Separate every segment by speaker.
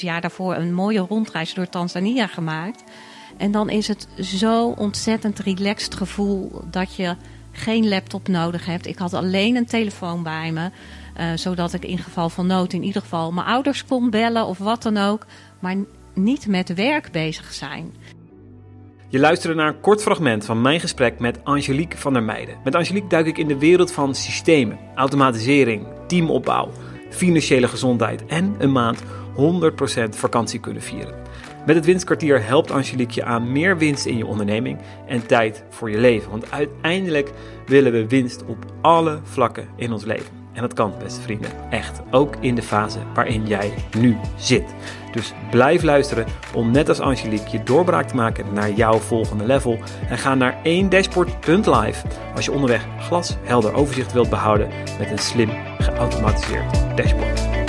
Speaker 1: jaar daarvoor een mooie rondreis door Tanzania gemaakt. En dan is het zo ontzettend relaxed gevoel dat je geen laptop nodig hebt. Ik had alleen een telefoon bij me. eh, zodat ik in geval van nood in ieder geval mijn ouders kon bellen of wat dan ook. Maar niet met werk bezig zijn.
Speaker 2: Je luisterde naar een kort fragment van mijn gesprek met Angelique van der Meijden. Met Angelique duik ik in de wereld van systemen, automatisering, teamopbouw, financiële gezondheid en een maand 100% vakantie kunnen vieren. Met het winstkwartier helpt Angelique je aan meer winst in je onderneming en tijd voor je leven. Want uiteindelijk willen we winst op alle vlakken in ons leven. En dat kan, beste vrienden, echt. Ook in de fase waarin jij nu zit. Dus blijf luisteren om net als Angelique je doorbraak te maken naar jouw volgende level. En ga naar 1dashboard.live als je onderweg glashelder overzicht wilt behouden met een slim geautomatiseerd dashboard.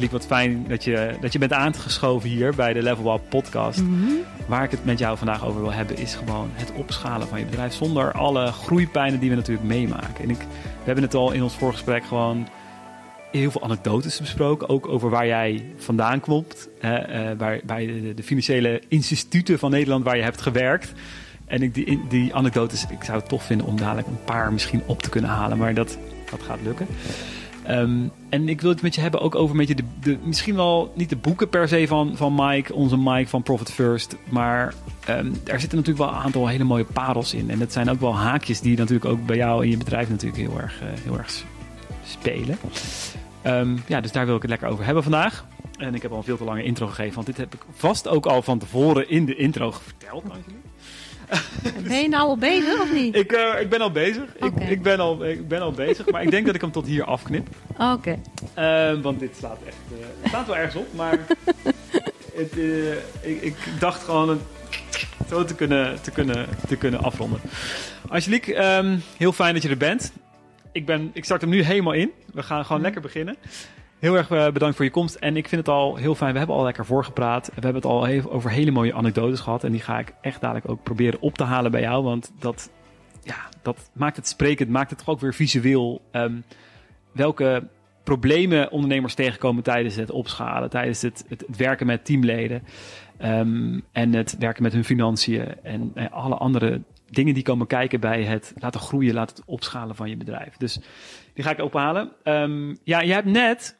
Speaker 2: Angelique, wat fijn dat je, dat je bent aangeschoven hier bij de Level Up podcast. Waar ik het met jou vandaag over wil hebben is gewoon het opschalen van je bedrijf zonder alle groeipijnen die we natuurlijk meemaken. En ik, we hebben het al in ons voorgesprek gewoon heel veel anekdotes besproken. Ook over waar jij vandaan komt. eh, bij bij de, de financiële instituten van Nederland waar je hebt gewerkt. En ik, die, die anekdotes, ik zou het tof vinden om dadelijk een paar misschien op te kunnen halen. Maar dat, dat gaat lukken. Ehm, en ik wil het met je hebben ook over een beetje de, de, misschien wel niet de boeken per se van, van Mike, onze Mike van Profit First. Maar ehm, er zitten natuurlijk wel een aantal hele mooie parels in. En dat zijn ook wel haakjes die natuurlijk ook bij jou in je bedrijf natuurlijk heel erg, eh, heel erg spelen. Ehm, ja, dus daar wil ik het lekker over hebben vandaag. En ik heb al een veel te lange intro gegeven, want dit heb ik vast ook al van tevoren in de intro verteld. Angelique.
Speaker 1: Ben je nou al bezig of niet?
Speaker 2: Ik, eh, ik ben al bezig. Ik, ik, ben al, ik ben al bezig, maar ik denk dat ik hem tot hier afknip.
Speaker 1: Oké.
Speaker 2: Eh, want dit slaat echt. eh, het slaat wel ergens op, maar. het, eh, ik, ik dacht gewoon zo te kunnen, te kunnen, te kunnen afronden. Angelique, ehm, heel fijn dat je er bent. Ik, ben, ik start hem nu helemaal in. We gaan gewoon lekker beginnen. Heel erg eh, bedankt voor je komst. En ik vind het al heel fijn. We hebben al lekker voorgepraat. We hebben het al over hele mooie anekdotes gehad. En die ga ik echt dadelijk ook proberen op te halen bij jou. Want dat, ja, dat maakt het sprekend, maakt het toch ook weer visueel. Ehm, welke problemen ondernemers tegenkomen tijdens het opschalen, tijdens het, het, het werken met teamleden ehm, en het werken met hun financiën en eh, alle andere dingen die komen kijken bij het laten groeien, laten het opschalen van je bedrijf. Dus die ga ik ophalen. Ehm, ja, je hebt net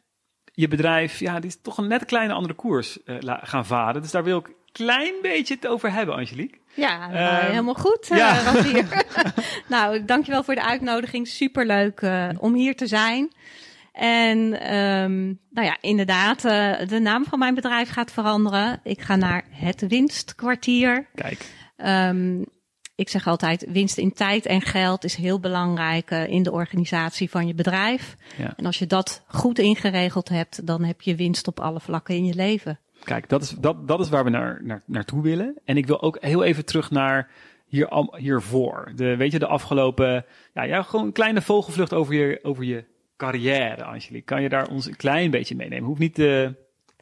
Speaker 2: je bedrijf, ja, die is toch een net een kleine andere koers eh, gaan varen. Dus daar wil ik een klein beetje het over hebben, Angelique.
Speaker 1: Ja, nou,
Speaker 2: Ehm,
Speaker 1: helemaal goed,
Speaker 2: ja.
Speaker 1: ja. Nou, dankjewel voor de uitnodiging. Superleuk eh om hier te zijn. En ehm, nou ja, inderdaad, eh, de naam van mijn bedrijf gaat veranderen. Ik ga naar het winstkwartier.
Speaker 2: Kijk,
Speaker 1: Ehm, ik zeg altijd, winst in tijd en geld is heel belangrijk eh, in de organisatie van je bedrijf.
Speaker 2: Ja.
Speaker 1: En als je dat goed ingeregeld hebt, dan heb je winst op alle vlakken in je leven.
Speaker 2: Kijk, dat is, dat, dat is waar we naar, naar, naartoe willen. En ik wil ook heel even terug naar hier, hiervoor. De, weet je, de afgelopen... Ja, ja, gewoon een kleine vogelvlucht over je, over je carrière, Angelique. Kan je daar ons een klein beetje meenemen? Hoeft niet... eh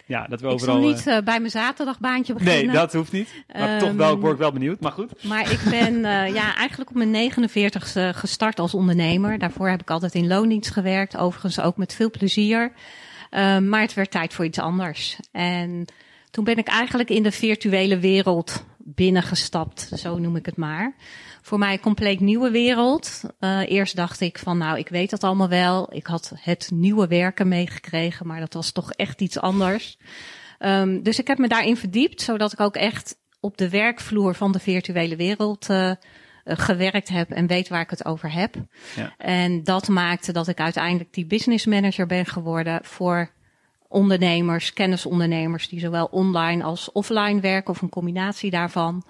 Speaker 2: ja, dat we
Speaker 1: Ik
Speaker 2: overal...
Speaker 1: zal
Speaker 2: eh,
Speaker 1: niet eh, bij mijn zaterdagbaantje beginnen.
Speaker 2: nee, dat hoeft niet. Maar
Speaker 1: Ehm,
Speaker 2: toch wel, ik word wel benieuwd. Maar goed.
Speaker 1: Maar ik ben eh, ja, eigenlijk op mijn 49ste gestart als ondernemer. Daarvoor heb ik altijd in loondienst gewerkt. Overigens ook met veel plezier. Ehm, maar het werd tijd voor iets anders. En toen ben ik eigenlijk in de virtuele wereld binnengestapt. Zo noem ik het maar. Voor mij een compleet nieuwe wereld. Eh, eerst dacht ik van nou, ik weet dat allemaal wel. Ik had het nieuwe werken meegekregen. Maar dat was toch echt iets anders. Ehm, dus ik heb me daarin verdiept. Zodat ik ook echt op de werkvloer van de virtuele wereld eh, eh, gewerkt heb en weet waar ik het over heb.
Speaker 2: Ja.
Speaker 1: En dat maakte dat ik uiteindelijk die business manager ben geworden voor ondernemers, kennisondernemers die zowel online als offline werken of een combinatie daarvan.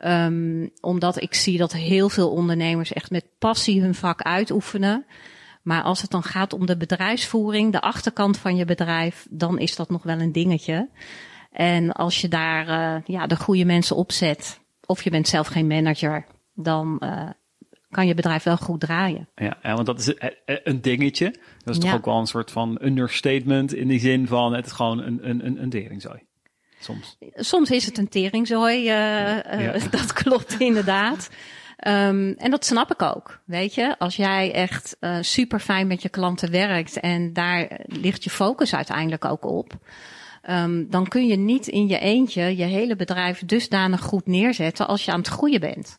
Speaker 1: Ehm, omdat ik zie dat heel veel ondernemers echt met passie hun vak uitoefenen. Maar als het dan gaat om de bedrijfsvoering, de achterkant van je bedrijf, dan is dat nog wel een dingetje. En als je daar eh, ja, de goede mensen op zet, of je bent zelf geen manager, dan eh, kan je bedrijf wel goed draaien.
Speaker 2: Ja, want dat is eh, een dingetje. Dat is toch
Speaker 1: Ja.
Speaker 2: ook wel een soort van understatement in die zin van het is gewoon een, een, een, een teringzooi. Soms.
Speaker 1: Soms is het een teringzooi, uh, dat klopt inderdaad. Um, en dat snap ik ook. Weet je, als jij echt uh, super fijn met je klanten werkt en daar ligt je focus uiteindelijk ook op. Um, dan kun je niet in je eentje je hele bedrijf dusdanig goed neerzetten als je aan het groeien bent.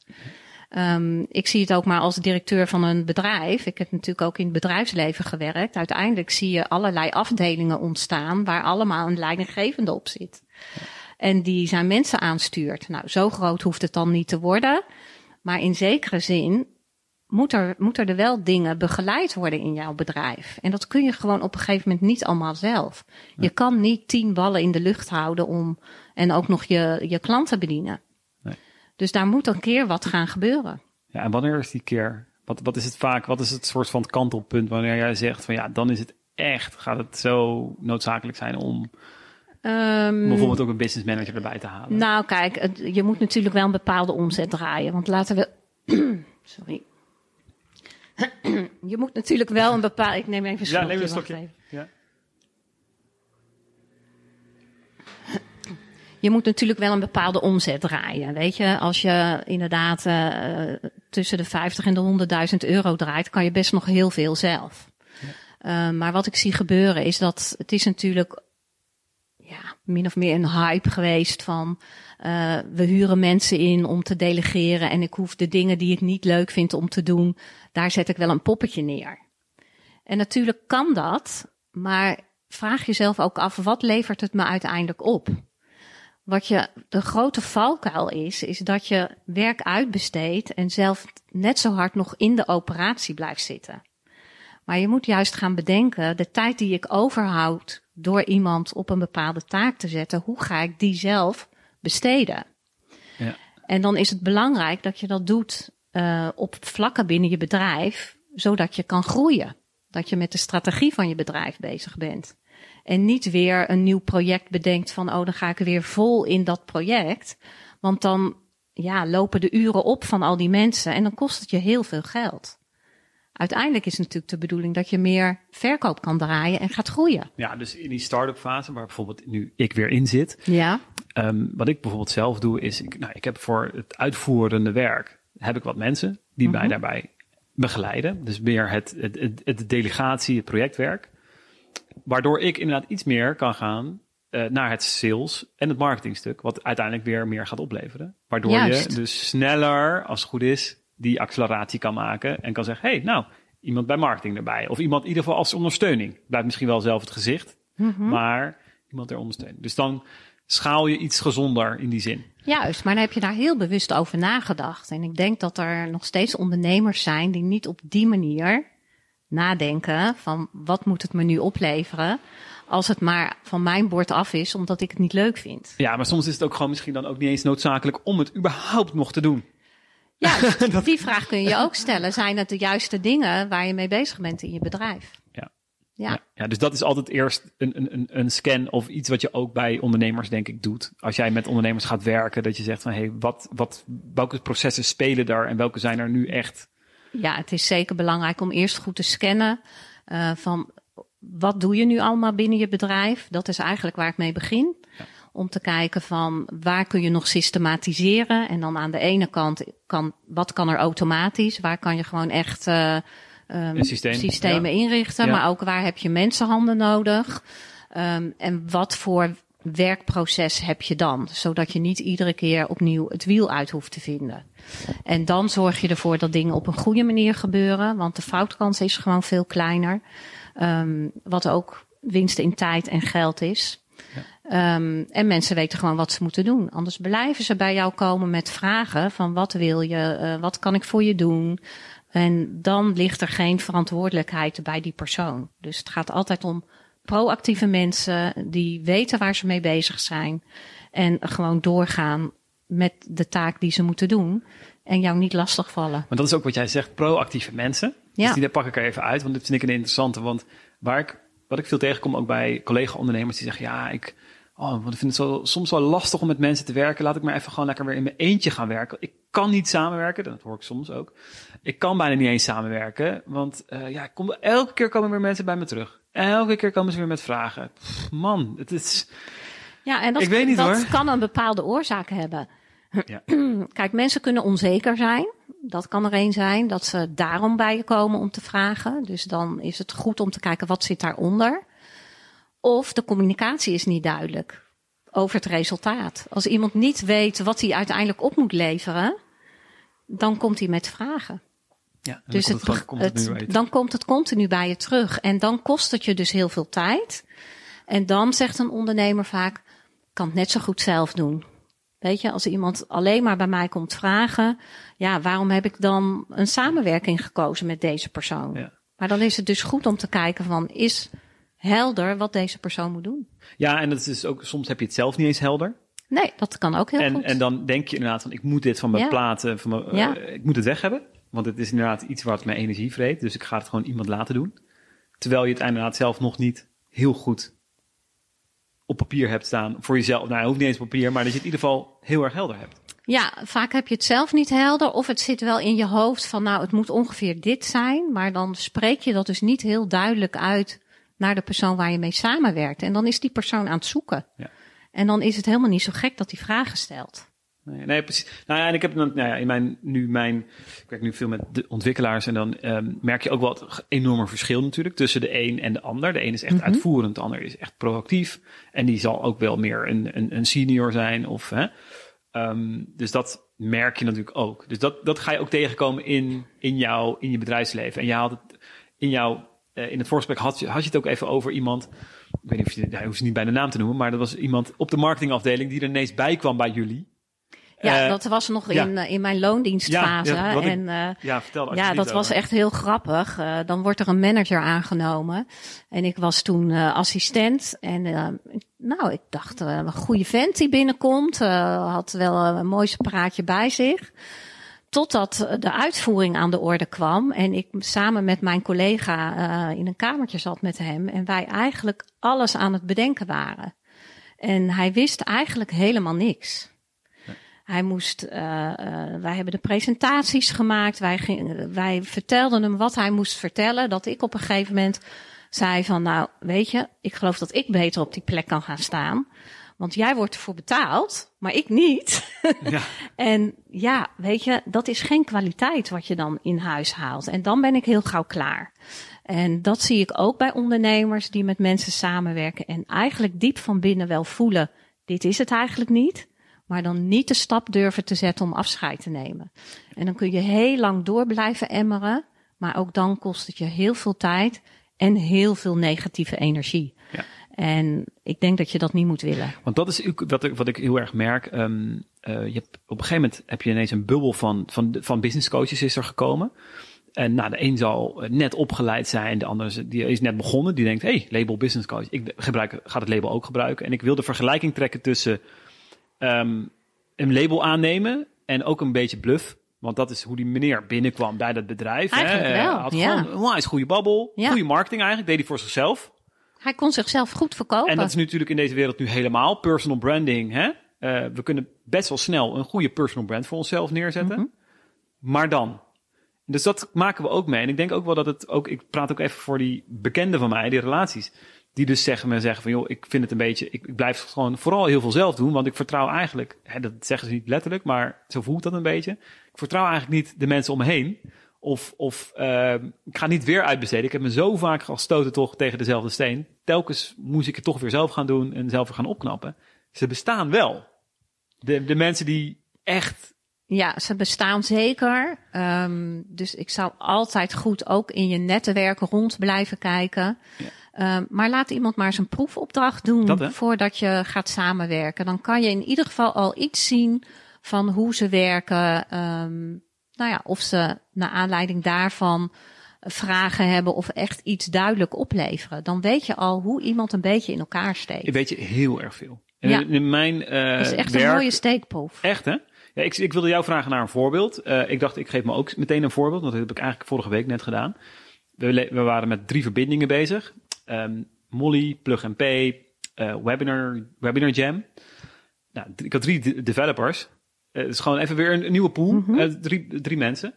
Speaker 1: Um, ik zie het ook maar als directeur van een bedrijf. Ik heb natuurlijk ook in het bedrijfsleven gewerkt. Uiteindelijk zie je allerlei afdelingen ontstaan waar allemaal een leidinggevende op zit. En die zijn mensen aanstuurt. Nou, zo groot hoeft het dan niet te worden. Maar in zekere zin moet er, moet er wel dingen begeleid worden in jouw bedrijf. En dat kun je gewoon op een gegeven moment niet allemaal zelf. Je kan niet tien ballen in de lucht houden om en ook nog je, je klanten bedienen. Nee. Dus daar moet een keer wat gaan gebeuren.
Speaker 2: Ja, en wanneer is die keer? Wat, wat is het vaak? Wat is het soort van kantelpunt wanneer jij zegt van ja, dan is het echt, gaat het zo noodzakelijk zijn om Um, bijvoorbeeld ook een business manager erbij te halen.
Speaker 1: Nou, kijk, je moet natuurlijk wel een bepaalde omzet draaien. Want laten we. Sorry. je moet natuurlijk wel een bepaalde. Ik neem even een
Speaker 2: slokje. Ja, neem een slokje. Ja.
Speaker 1: Je moet natuurlijk wel een bepaalde omzet draaien. Weet je, als je inderdaad uh, tussen de 50 en de 100.000 euro draait, kan je best nog heel veel zelf. Ja. Uh, maar wat ik zie gebeuren is dat het is natuurlijk min of meer een hype geweest van uh, we huren mensen in om te delegeren en ik hoef de dingen die ik niet leuk vind om te doen, daar zet ik wel een poppetje neer. En natuurlijk kan dat, maar vraag jezelf ook af, wat levert het me uiteindelijk op? Wat je de grote valkuil is, is dat je werk uitbesteedt en zelf net zo hard nog in de operatie blijft zitten. Maar je moet juist gaan bedenken, de tijd die ik overhoud door iemand op een bepaalde taak te zetten, hoe ga ik die zelf besteden? Ja. En dan is het belangrijk dat je dat doet uh, op vlakken binnen je bedrijf, zodat je kan groeien. Dat je met de strategie van je bedrijf bezig bent. En niet weer een nieuw project bedenkt van, oh, dan ga ik weer vol in dat project. Want dan ja, lopen de uren op van al die mensen en dan kost het je heel veel geld uiteindelijk is het natuurlijk de bedoeling dat je meer verkoop kan draaien en gaat groeien.
Speaker 2: Ja, dus in die start-up fase, waar bijvoorbeeld nu ik weer in zit.
Speaker 1: Ja.
Speaker 2: Um, wat ik bijvoorbeeld zelf doe, is ik, nou, ik heb voor het uitvoerende werk heb ik wat mensen die mij mhm. daarbij begeleiden. Dus meer het, het, het, het, delegatie, het projectwerk. Waardoor ik inderdaad iets meer kan gaan uh, naar het sales en het marketingstuk. Wat uiteindelijk weer meer gaat opleveren. Waardoor je dus sneller, als het goed is, die acceleratie kan maken en kan zeggen: hey, nou, iemand bij marketing erbij. Of iemand in ieder geval als ondersteuning. Blijft misschien wel zelf het gezicht, mhm. maar iemand ter ondersteuning. Dus dan schaal je iets gezonder in die zin.
Speaker 1: Juist, maar dan heb je daar heel bewust over nagedacht. En ik denk dat er nog steeds ondernemers zijn die niet op die manier nadenken van wat moet het me nu opleveren als het maar van mijn bord af is, omdat ik het niet leuk vind.
Speaker 2: Ja, maar soms is het ook gewoon misschien dan ook niet eens noodzakelijk om het überhaupt nog te doen.
Speaker 1: Ja, die vraag kun je ook stellen. Zijn het de juiste dingen waar je mee bezig bent in je bedrijf?
Speaker 2: Ja. Ja. ja, dus dat is altijd eerst een, een, een scan of iets wat je ook bij ondernemers, denk ik, doet. Als jij met ondernemers gaat werken, dat je zegt van hé, hey, wat, wat, welke processen spelen daar en welke zijn er nu echt?
Speaker 1: Ja, het is zeker belangrijk om eerst goed te scannen uh, van wat doe je nu allemaal binnen je bedrijf? Dat is eigenlijk waar ik mee begin. Om te kijken van waar kun je nog systematiseren. En dan aan de ene kant kan wat kan er automatisch, waar kan je gewoon echt uh, um, systeem, systemen inrichten, maar ook waar heb je mensenhanden nodig. Um, en wat voor werkproces heb je dan, zodat je niet iedere keer opnieuw het wiel uit hoeft te vinden. En dan zorg je ervoor dat dingen op een goede manier gebeuren, want de foutkans is gewoon veel kleiner. Um, wat ook winst in tijd en geld is. Um, en mensen weten gewoon wat ze moeten doen. Anders blijven ze bij jou komen met vragen van wat wil je, uh, wat kan ik voor je doen? En dan ligt er geen verantwoordelijkheid bij die persoon. Dus het gaat altijd om proactieve mensen die weten waar ze mee bezig zijn. En gewoon doorgaan met de taak die ze moeten doen. En jou niet lastigvallen.
Speaker 2: Maar dat is ook wat jij zegt, proactieve mensen. Ja. Dus die daar pak ik er even uit, want dit vind ik een interessante. Want waar ik, wat ik veel tegenkom ook bij collega-ondernemers die zeggen: Ja, ik Oh, want ik vind het zo, soms wel lastig om met mensen te werken. Laat ik maar even gewoon lekker weer in mijn eentje gaan werken. Ik kan niet samenwerken, dat hoor ik soms ook. Ik kan bijna niet eens samenwerken, want uh, ja, kom, elke keer komen weer mensen bij me terug. Elke keer komen ze weer met vragen. man, het is...
Speaker 1: Ja, en dat,
Speaker 2: Ik weet niet,
Speaker 1: dat
Speaker 2: hoor.
Speaker 1: kan een bepaalde oorzaak hebben.
Speaker 2: Ja.
Speaker 1: Kijk, mensen kunnen onzeker zijn. Dat kan er een zijn, dat ze daarom bij je komen om te vragen. Dus dan is het goed om te kijken wat zit daaronder. Of de communicatie is niet duidelijk over het resultaat. Als iemand niet weet wat hij uiteindelijk op moet leveren, dan komt hij met vragen.
Speaker 2: Ja, en dan
Speaker 1: Dus
Speaker 2: komt
Speaker 1: het, dan komt het continu bij je terug. En dan kost het je dus heel veel tijd. En dan zegt een ondernemer vaak, kan het net zo goed zelf doen. Weet je, als iemand alleen maar bij mij komt vragen, ja, waarom heb ik dan een samenwerking gekozen met deze persoon?
Speaker 2: Ja.
Speaker 1: Maar dan is het dus goed om te kijken van, is helder wat deze persoon moet doen?
Speaker 2: Ja, en dat is ook, soms heb je het zelf niet eens helder.
Speaker 1: Nee, dat kan ook heel
Speaker 2: En,
Speaker 1: goed.
Speaker 2: en dan denk je inderdaad van, ik moet dit van mijn
Speaker 1: Ja.
Speaker 2: platen, van mijn,
Speaker 1: Ja.
Speaker 2: eh, ik moet het weg hebben. Want het is inderdaad iets wat mijn energie vreet. Dus ik ga het gewoon iemand laten doen. Terwijl je het inderdaad zelf nog niet heel goed op papier hebt staan. Voor jezelf. Nou, hoeft niet eens papier, maar dat je het in ieder geval heel erg helder hebt.
Speaker 1: Ja, vaak heb je het zelf niet helder. Of het zit wel in je hoofd van, nou, het moet ongeveer dit zijn. Maar dan spreek je dat dus niet heel duidelijk uit naar de persoon waar je mee samenwerkt. En dan is die persoon aan het zoeken.
Speaker 2: Ja.
Speaker 1: En dan is het helemaal niet zo gek dat hij vragen stelt.
Speaker 2: Nee, nee, precies. Nou ja, en ik heb dan, nou ja, in mijn, nu mijn, ik werk nu veel met de ontwikkelaars en dan ehm, merk je ook wel het enorme verschil natuurlijk tussen de een en de ander. De een is echt
Speaker 1: Mhm.
Speaker 2: uitvoerend, de ander is echt proactief en die zal ook wel meer een, een, een senior zijn of, hè. Ehm, dus dat merk je natuurlijk ook. Dus dat, dat ga je ook tegenkomen in, in, jouw, in je bedrijfsleven. En je had het in jouw, in het voorgesprek had je, had je het ook even over iemand, ik weet niet of je, hij hoeft ze niet bij de naam te noemen, maar dat was iemand op de marketingafdeling die er ineens bij kwam bij jullie.
Speaker 1: Ja,
Speaker 2: Eh,
Speaker 1: dat was nog
Speaker 2: ja.
Speaker 1: in, eh, in mijn loondienstfase.
Speaker 2: Ja,
Speaker 1: en eh,
Speaker 2: Ja, vertel
Speaker 1: Ja, dat was echt heel grappig. Eh, dan wordt er een manager aangenomen. En ik was toen eh, assistent. En eh, nou, ik dacht, eh, een goede vent die binnenkomt. eh, had wel een mooi praatje bij zich. Totdat de uitvoering aan de orde kwam. En ik samen met mijn collega eh, in een kamertje zat met hem. En wij eigenlijk alles aan het bedenken waren. En hij wist eigenlijk helemaal niks. Hij moest, eh, wij hebben de presentaties gemaakt. Wij, wij vertelden hem wat hij moest vertellen. Dat ik op een gegeven moment zei van, nou, weet je, ik geloof dat ik beter op die plek kan gaan staan. Want jij wordt ervoor betaald, maar ik niet.
Speaker 2: Ja.
Speaker 1: En ja, weet je, dat is geen kwaliteit wat je dan in huis haalt. En dan ben ik heel gauw klaar. En dat zie ik ook bij ondernemers die met mensen samenwerken en eigenlijk diep van binnen wel voelen, dit is het eigenlijk niet. Maar dan niet de stap durven te zetten om afscheid te nemen. En dan kun je heel lang door blijven emmeren. Maar ook dan kost het je heel veel tijd en heel veel negatieve energie.
Speaker 2: Ja.
Speaker 1: En ik denk dat je dat niet moet willen.
Speaker 2: Want dat is wat ik, wat ik heel erg merk. Ehm, eh, je hebt, op een gegeven moment heb je ineens een bubbel van, van, van business coaches is er gekomen. En nou, de een zal net opgeleid zijn, de ander is, die is net begonnen. Die denkt, hey, label business coach. Ik gebruik, ga het label ook gebruiken. En ik wil de vergelijking trekken tussen ehm, een label aannemen en ook een beetje bluff. Want dat is hoe die meneer binnenkwam bij dat bedrijf.
Speaker 1: Eigenlijk
Speaker 2: hè. Eh,
Speaker 1: wel,
Speaker 2: had
Speaker 1: ja.
Speaker 2: gewoon een goede babbel.
Speaker 1: Ja.
Speaker 2: Goede marketing eigenlijk. Deed hij voor zichzelf.
Speaker 1: Hij kon zichzelf goed verkopen.
Speaker 2: En dat is natuurlijk in deze wereld nu helemaal. Personal branding. Hè? Eh, we kunnen best wel snel een goede personal brand voor onszelf neerzetten.
Speaker 1: Mhm.
Speaker 2: Maar dan. Dus dat maken we ook mee. En ik denk ook wel dat het ook. Ik praat ook even voor die bekenden van mij, die relaties. Die dus zeggen me zeggen van joh, ik vind het een beetje. Ik, ik blijf gewoon vooral heel veel zelf doen. Want ik vertrouw eigenlijk. Hè, dat zeggen ze niet letterlijk, maar zo voelt dat een beetje. Ik vertrouw eigenlijk niet de mensen om me heen. Of, of eh, ik ga niet weer uitbesteden. Ik heb me zo vaak gestoten toch tegen dezelfde steen. Telkens moest ik het toch weer zelf gaan doen en zelf weer gaan opknappen. Ze bestaan wel. De, de mensen die echt.
Speaker 1: Ja, ze bestaan zeker. Ehm, dus ik zou altijd goed ook in je netwerk rond blijven kijken.
Speaker 2: Ja.
Speaker 1: Ehm, maar laat iemand maar eens een proefopdracht doen
Speaker 2: Dat,
Speaker 1: voordat je gaat samenwerken. Dan kan je in ieder geval al iets zien van hoe ze werken. Ehm, nou ja, of ze naar aanleiding daarvan vragen hebben of echt iets duidelijk opleveren. Dan weet je al hoe iemand een beetje in elkaar steekt.
Speaker 2: Weet je heel erg veel. En
Speaker 1: Ja.
Speaker 2: in, mijn eh
Speaker 1: Het is echt
Speaker 2: werk,
Speaker 1: een mooie steekproef.
Speaker 2: Echt hè? Ja, ik, ik wilde jou vragen naar een voorbeeld. Eh, ik dacht, ik geef me ook meteen een voorbeeld. Want dat heb ik eigenlijk vorige week net gedaan. We, we waren met drie verbindingen bezig. Ehm, Molly, Plug and Pay, eh, Webinar, Webinar Jam. Nou, ik had drie de- developers. Eh, Het is gewoon even weer een, een nieuwe pool. Eh, drie, drie mensen.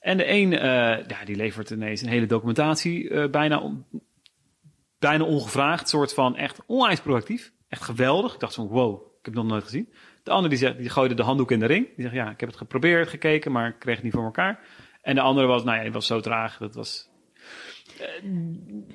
Speaker 2: En de een, eh, ja, die levert ineens een hele documentatie. bijna, on- bijna ongevraagd. soort van echt onwijs proactief. echt geweldig. Ik dacht van, wow, ik heb het nog nooit gezien. De andere die, zegt, die gooide de handdoek in de ring. Die zegt, ja, ik heb het geprobeerd, gekeken, maar ik kreeg het niet voor elkaar. En de andere was, nou ja, die was zo traag. Dat was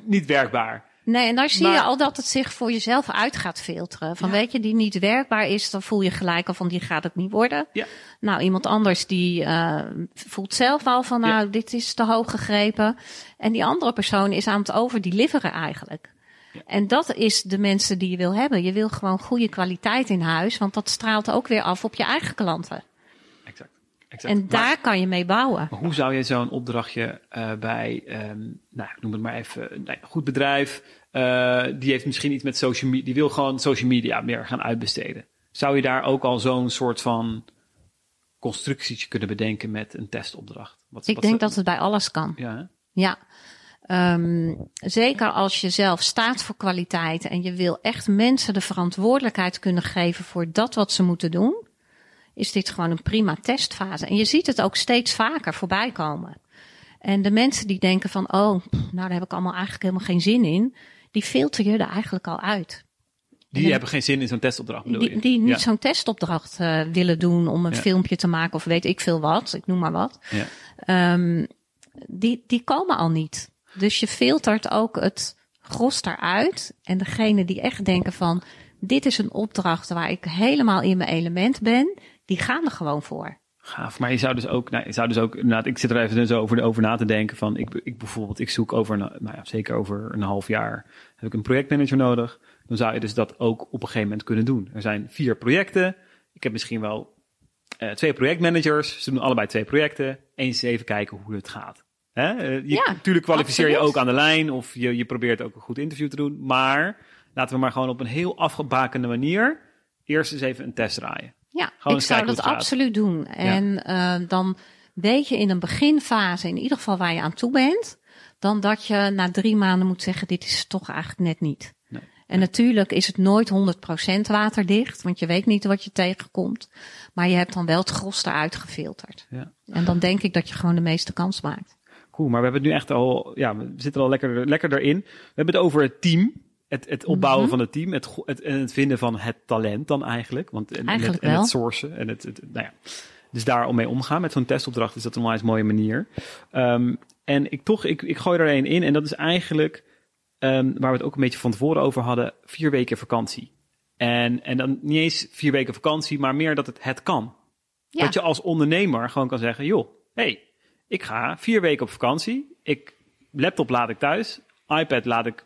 Speaker 2: niet werkbaar.
Speaker 1: Nee, en daar zie
Speaker 2: Maar-
Speaker 1: je al dat het zich voor jezelf uit gaat filteren. Van
Speaker 2: Ja.
Speaker 1: weet je, die niet werkbaar is, dan voel je gelijk al van die gaat het niet worden.
Speaker 2: Ja.
Speaker 1: Nou, iemand anders die eh, voelt zelf al van nou,
Speaker 2: Ja.
Speaker 1: dit is te hoog gegrepen. En die andere persoon is aan het overdeliveren eigenlijk.
Speaker 2: Ja.
Speaker 1: En dat is de mensen die je wil hebben. Je wil gewoon goede kwaliteit in huis, want dat straalt ook weer af op je eigen klanten.
Speaker 2: Exact.
Speaker 1: En
Speaker 2: Maar-
Speaker 1: daar kan je mee bouwen.
Speaker 2: Maar hoe zou je zo'n opdrachtje eh, bij, ehm, nou, ik noem het maar even, een goed bedrijf, eh, die heeft misschien iets met social media, die wil gewoon social media meer gaan uitbesteden. Zou je daar ook al zo'n soort van constructietje kunnen bedenken met een testopdracht? Wat,
Speaker 1: Ik
Speaker 2: wat
Speaker 1: denk dat het bij alles kan.
Speaker 2: Ja, hè?
Speaker 1: Ja. Ehm, zeker als je zelf staat voor kwaliteit en je wil echt mensen de verantwoordelijkheid kunnen geven voor dat wat ze moeten doen, is dit gewoon een prima testfase. En je ziet het ook steeds vaker voorbij komen. En de mensen die denken van, oh, nou daar heb ik allemaal eigenlijk helemaal geen zin in, die filter je er eigenlijk al uit.
Speaker 2: Die hebben geen zin in zo'n testopdracht, bedoel
Speaker 1: Die,
Speaker 2: je?
Speaker 1: die niet
Speaker 2: ja.
Speaker 1: zo'n testopdracht eh, willen doen om een
Speaker 2: Ja.
Speaker 1: filmpje te maken of weet ik veel wat, ik noem maar wat.
Speaker 2: Ja.
Speaker 1: Ehm, die, die komen al niet. Dus je filtert ook het gros eruit. En degene die echt denken van, dit is een opdracht waar ik helemaal in mijn element ben, die gaan er gewoon voor.
Speaker 2: Gaaf, maar je zou dus ook, nou, je zou dus ook, inderdaad, ik zit er even zo over, over na te denken van, ik, ik bijvoorbeeld, ik zoek over, een, nou ja, zeker over een half jaar, heb ik een projectmanager nodig. Dan zou je dus dat ook op een gegeven moment kunnen doen. Er zijn vier projecten. Ik heb misschien wel eh, twee projectmanagers. Ze doen allebei twee projecten. Eens even kijken hoe het gaat. Hè? Eh, je,
Speaker 1: Ja,
Speaker 2: natuurlijk kwalificeer je ook aan de lijn of je, je probeert ook een goed interview te doen. Maar laten we maar gewoon op een heel afgebakende manier eerst eens even een test draaien.
Speaker 1: Ja,
Speaker 2: Gewoon
Speaker 1: ik zou dat absoluut doen. En eh, dan weet je in een beginfase in ieder geval waar je aan toe bent, dan dat je na drie maanden moet zeggen, dit is toch eigenlijk net niet.
Speaker 2: Nee.
Speaker 1: En natuurlijk is het nooit 100% waterdicht, want je weet niet wat je tegenkomt. Maar je hebt dan wel het gros eruit gefilterd.
Speaker 2: Ja.
Speaker 1: En dan denk ik dat je gewoon de meeste kans maakt.
Speaker 2: Cool, maar we hebben het nu echt al, ja, we zitten al lekker, lekker erin. We hebben het over het team. Het, het opbouwen
Speaker 1: Mhm.
Speaker 2: van het team. Het, het, en het vinden van het talent dan eigenlijk. Want, en, het, en
Speaker 1: wel.
Speaker 2: het sourcen. En het, het, nou ja. Dus daar om mee omgaan. Met zo'n testopdracht is dat een onwijs mooie manier. Ehm, en ik toch, ik, ik gooi er een in. En dat is eigenlijk, ehm, waar we het ook een beetje van tevoren over hadden, vier weken vakantie. En, en dan niet eens vier weken vakantie, maar meer dat het het kan.
Speaker 1: Ja,
Speaker 2: Dat je als ondernemer gewoon kan zeggen, joh, hey, ik ga vier weken op vakantie. Ik, laptop laat ik thuis. iPad laat ik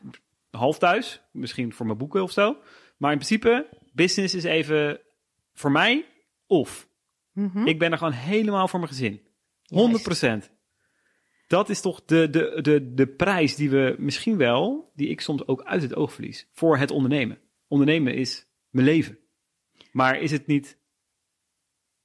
Speaker 2: half thuis. Misschien voor mijn boeken of zo. Maar in principe, business is even voor mij of.
Speaker 1: Mhm.
Speaker 2: Ik ben er gewoon helemaal voor mijn gezin. 100%. Dat is toch de, de, de, de prijs die we misschien wel, die ik soms ook uit het oog verlies, voor het ondernemen. Ondernemen is mijn leven. Maar is het niet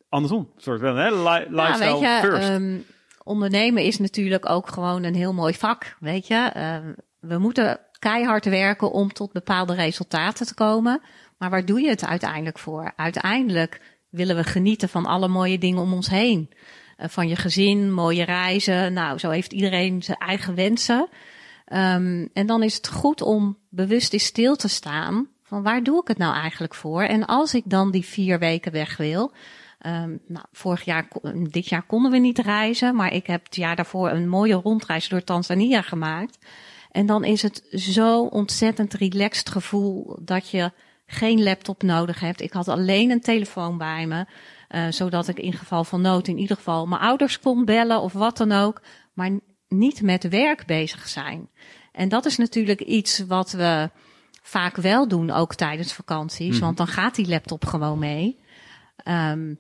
Speaker 2: andersom? Soort van, hè? Li- lifestyle
Speaker 1: ja, je,
Speaker 2: first.
Speaker 1: ehm, ondernemen is natuurlijk ook gewoon een heel mooi vak, weet je. Ehm, we moeten keihard werken om tot bepaalde resultaten te komen. Maar waar doe je het uiteindelijk voor? Uiteindelijk willen we genieten van alle mooie dingen om ons heen. Eh, van je gezin, mooie reizen. Nou, zo heeft iedereen zijn eigen wensen. Ehm, en dan is het goed om bewust in stil te staan. Van waar doe ik het nou eigenlijk voor? En als ik dan die vier weken weg wil. Ehm, nou, vorig jaar, kon- dit jaar konden we niet reizen. Maar ik heb het jaar daarvoor een mooie rondreis door Tanzania gemaakt. En dan is het zo ontzettend relaxed gevoel dat je geen laptop nodig hebt. Ik had alleen een telefoon bij me. eh, zodat ik in geval van nood in ieder geval mijn ouders kon bellen of wat dan ook. Maar niet met werk bezig zijn. En dat is natuurlijk iets wat we vaak wel doen, ook tijdens vakanties.
Speaker 2: Mhm.
Speaker 1: Want dan gaat die laptop gewoon mee.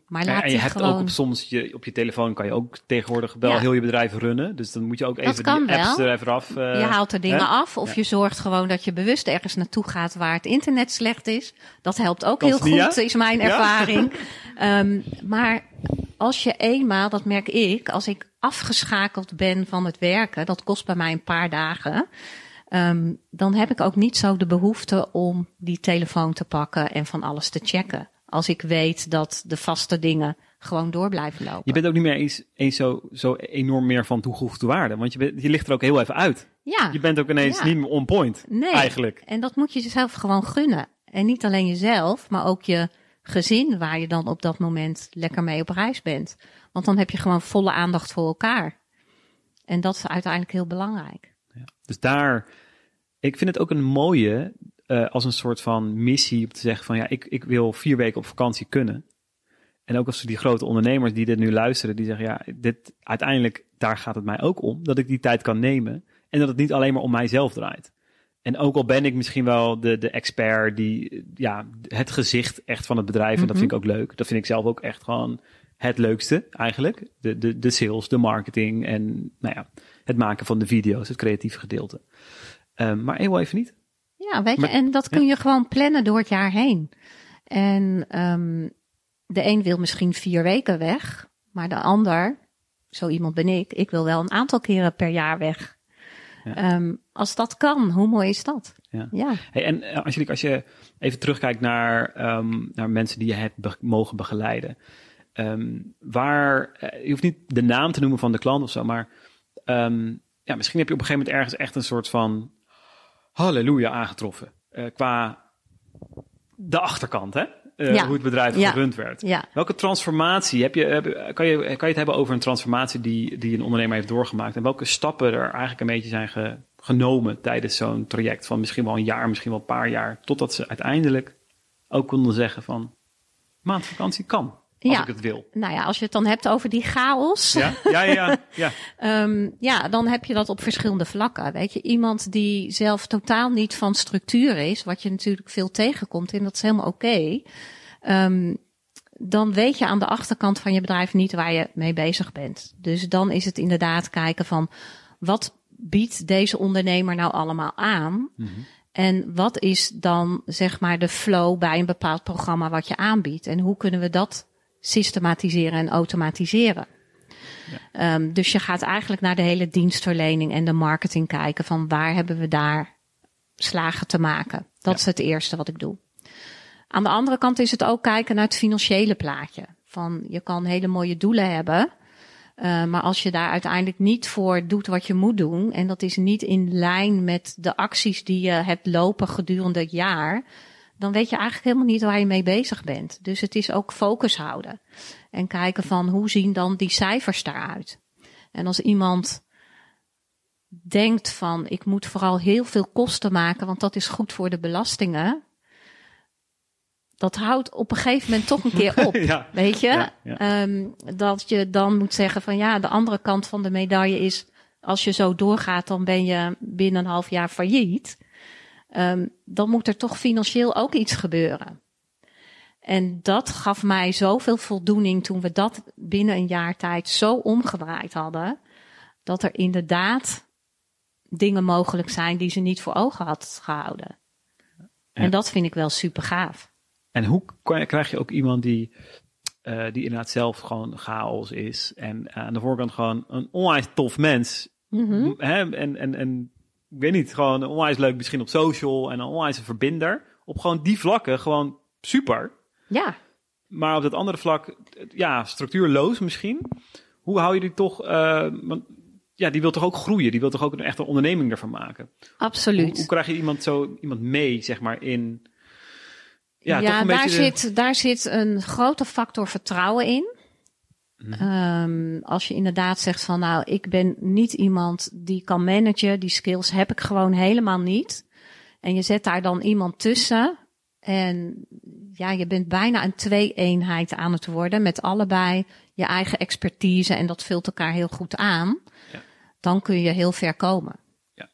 Speaker 1: Maar laat
Speaker 2: en je hebt
Speaker 1: gewoon...
Speaker 2: ook op, soms je, op je telefoon kan je ook tegenwoordig wel
Speaker 1: Ja.
Speaker 2: heel je bedrijf runnen. Dus dan moet je ook even die apps
Speaker 1: wel.
Speaker 2: er even af. eh,
Speaker 1: je haalt er dingen
Speaker 2: hè?
Speaker 1: af of
Speaker 2: Ja.
Speaker 1: je zorgt gewoon dat je bewust ergens naartoe gaat waar het internet slecht is. Dat helpt ook
Speaker 2: Dat
Speaker 1: heel
Speaker 2: is
Speaker 1: goed, is mijn
Speaker 2: Ja?
Speaker 1: ervaring. Ehm, maar als je eenmaal, dat merk ik, als ik afgeschakeld ben van het werken, dat kost bij mij een paar dagen. ehm, dan heb ik ook niet zo de behoefte om die telefoon te pakken en van alles te checken. Als ik weet dat de vaste dingen gewoon door blijven lopen.
Speaker 2: Je bent ook niet meer eens, eens zo, zo enorm meer van toegevoegde waarde. Want je, bent, je ligt er ook heel even uit.
Speaker 1: ja.
Speaker 2: Je bent ook ineens
Speaker 1: Ja.
Speaker 2: niet meer on point.
Speaker 1: Nee.
Speaker 2: Eigenlijk.
Speaker 1: En dat moet je jezelf gewoon gunnen. En niet alleen jezelf, maar ook je gezin waar je dan op dat moment lekker mee op reis bent. Want dan heb je gewoon volle aandacht voor elkaar. En dat is uiteindelijk heel belangrijk.
Speaker 2: Ja. Dus daar, ik vind het ook een mooie, uh, als een soort van missie om te zeggen van ja, ik, ik wil vier weken op vakantie kunnen. En ook als die grote ondernemers die dit nu luisteren, die zeggen ja, dit uiteindelijk, daar gaat het mij ook om. Dat ik die tijd kan nemen. En dat het niet alleen maar om mijzelf draait. En ook al ben ik misschien wel de, de expert die, ja, het gezicht echt van het bedrijf. En dat vind ik ook leuk. Dat vind ik zelf ook echt gewoon het leukste eigenlijk. De, de, de sales, de marketing en nou ja, het maken van de video's, het creatieve gedeelte. Um, maar heel even niet.
Speaker 1: Ja, weet je, en dat kun je gewoon plannen door het jaar heen. En um, de een wil misschien vier weken weg, maar de ander, zo iemand ben ik, ik wil wel een aantal keren per jaar weg. Ja. Um, als dat kan, hoe mooi is dat?
Speaker 2: Ja. ja. Hey, en uh, Angelique, als je even terugkijkt naar, um, naar mensen die je hebt be mogen begeleiden. Um, waar, uh, je hoeft niet de naam te noemen van de klant of zo, maar ja, misschien heb je op een gegeven moment ergens echt een soort van halleluja aangetroffen. Uh, qua de achterkant, hè? Uh, ja. hoe het bedrijf ja. gerund werd.
Speaker 1: Ja.
Speaker 2: Welke transformatie heb je, heb, kan, je, kan je het hebben over een transformatie die, die een ondernemer heeft doorgemaakt? En welke stappen er eigenlijk een beetje zijn ge, genomen tijdens zo'n traject van misschien wel een jaar, misschien wel een paar jaar, totdat ze uiteindelijk ook konden zeggen van maandvakantie kan. Als ja. ik het wil.
Speaker 1: Nou ja, als je het dan hebt over die chaos.
Speaker 2: Ja, ja, ja. Ja,
Speaker 1: um, ja dan heb je dat op verschillende vlakken. Weet je, iemand die zelf totaal niet van structuur is, wat je natuurlijk veel tegenkomt, en dat is helemaal oké. Okay, um, dan weet je aan de achterkant van je bedrijf niet waar je mee bezig bent. Dus dan is het inderdaad kijken van wat biedt deze ondernemer nou allemaal aan? Mm -hmm. En wat is dan zeg maar de flow bij een bepaald programma wat je aanbiedt? En hoe kunnen we dat systematiseren en automatiseren. Ja. Um, dus je gaat eigenlijk naar de hele dienstverlening en de marketing kijken van waar hebben we daar slagen te maken. Dat ja. is het eerste wat ik doe. Aan de andere kant is het ook kijken naar het financiële plaatje. Van je kan hele mooie doelen hebben, uh, maar als je daar uiteindelijk niet voor doet wat je moet doen, en dat is niet in lijn met de acties die je hebt lopen gedurende het jaar, dan weet je eigenlijk helemaal niet waar je mee bezig bent. Dus het is ook focus houden. En kijken van hoe zien dan die cijfers daaruit. En als iemand denkt van ik moet vooral heel veel kosten maken, want dat is goed voor de belastingen. Dat houdt op een gegeven moment toch een keer op. ja, weet je? Ja, ja. Um, dat je dan moet zeggen van ja, de andere kant van de medaille is als je zo doorgaat, dan ben je binnen een half jaar failliet. Um, dan moet er toch financieel ook iets gebeuren. En dat gaf mij zoveel voldoening toen we dat binnen een jaar tijd zo omgedraaid hadden. Dat er inderdaad dingen mogelijk zijn die ze niet voor ogen had gehouden. En dat vind ik wel super gaaf.
Speaker 2: En hoe krijg je ook iemand die, uh, die inderdaad zelf gewoon chaos is. En aan de voorkant gewoon een onwijs tof mens. Mm -hmm. hè, en, en, en ik weet niet, gewoon onwijs leuk misschien op social en een onwijs een verbinder. Op gewoon die vlakken gewoon super.
Speaker 1: Ja.
Speaker 2: Maar op dat andere vlak, ja, structuurloos misschien. Hoe hou je die toch, uh, want ja, die wil toch ook groeien? Die wil toch ook een echte onderneming ervan maken?
Speaker 1: Absoluut.
Speaker 2: Hoe, hoe krijg je iemand zo, iemand mee, zeg maar, in...
Speaker 1: Ja, ja daar, de... zit, daar zit een grote factor vertrouwen in. Um, als je inderdaad zegt van nou, ik ben niet iemand die kan managen, die skills heb ik gewoon helemaal niet. En je zet daar dan iemand tussen. En ja, je bent bijna een twee-eenheid aan het worden met allebei je eigen expertise en dat vult elkaar heel goed aan. Ja. Dan kun je heel ver komen.
Speaker 2: Ja,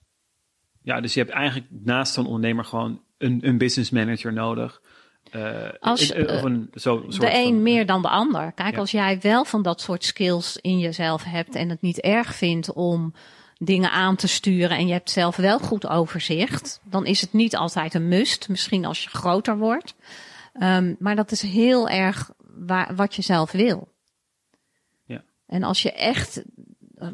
Speaker 2: ja dus je hebt eigenlijk naast zo'n ondernemer gewoon een, een business manager nodig
Speaker 1: uh, als, in, of een, zo, soort de een meer dan de ander. Kijk, ja. als jij wel van dat soort skills in jezelf hebt en het niet erg vindt om dingen aan te sturen en je hebt zelf wel goed overzicht, dan is het niet altijd een must. Misschien als je groter wordt. Um, maar dat is heel erg waar, wat je zelf wil.
Speaker 2: Ja.
Speaker 1: En als je echt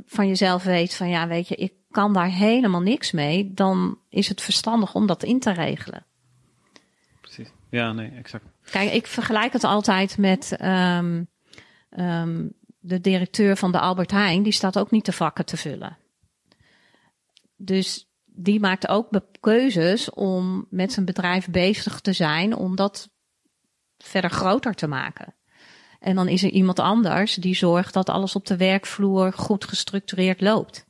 Speaker 1: van jezelf weet van ja, weet je, ik kan daar helemaal niks mee, dan is het verstandig om dat in te regelen.
Speaker 2: Ja, nee, exact.
Speaker 1: Kijk, ik vergelijk het altijd met um, um, de directeur van de Albert Heijn. Die staat ook niet de vakken te vullen. Dus die maakt ook keuzes om met zijn bedrijf bezig te zijn om dat verder groter te maken. En dan is er iemand anders die zorgt dat alles op de werkvloer goed gestructureerd loopt.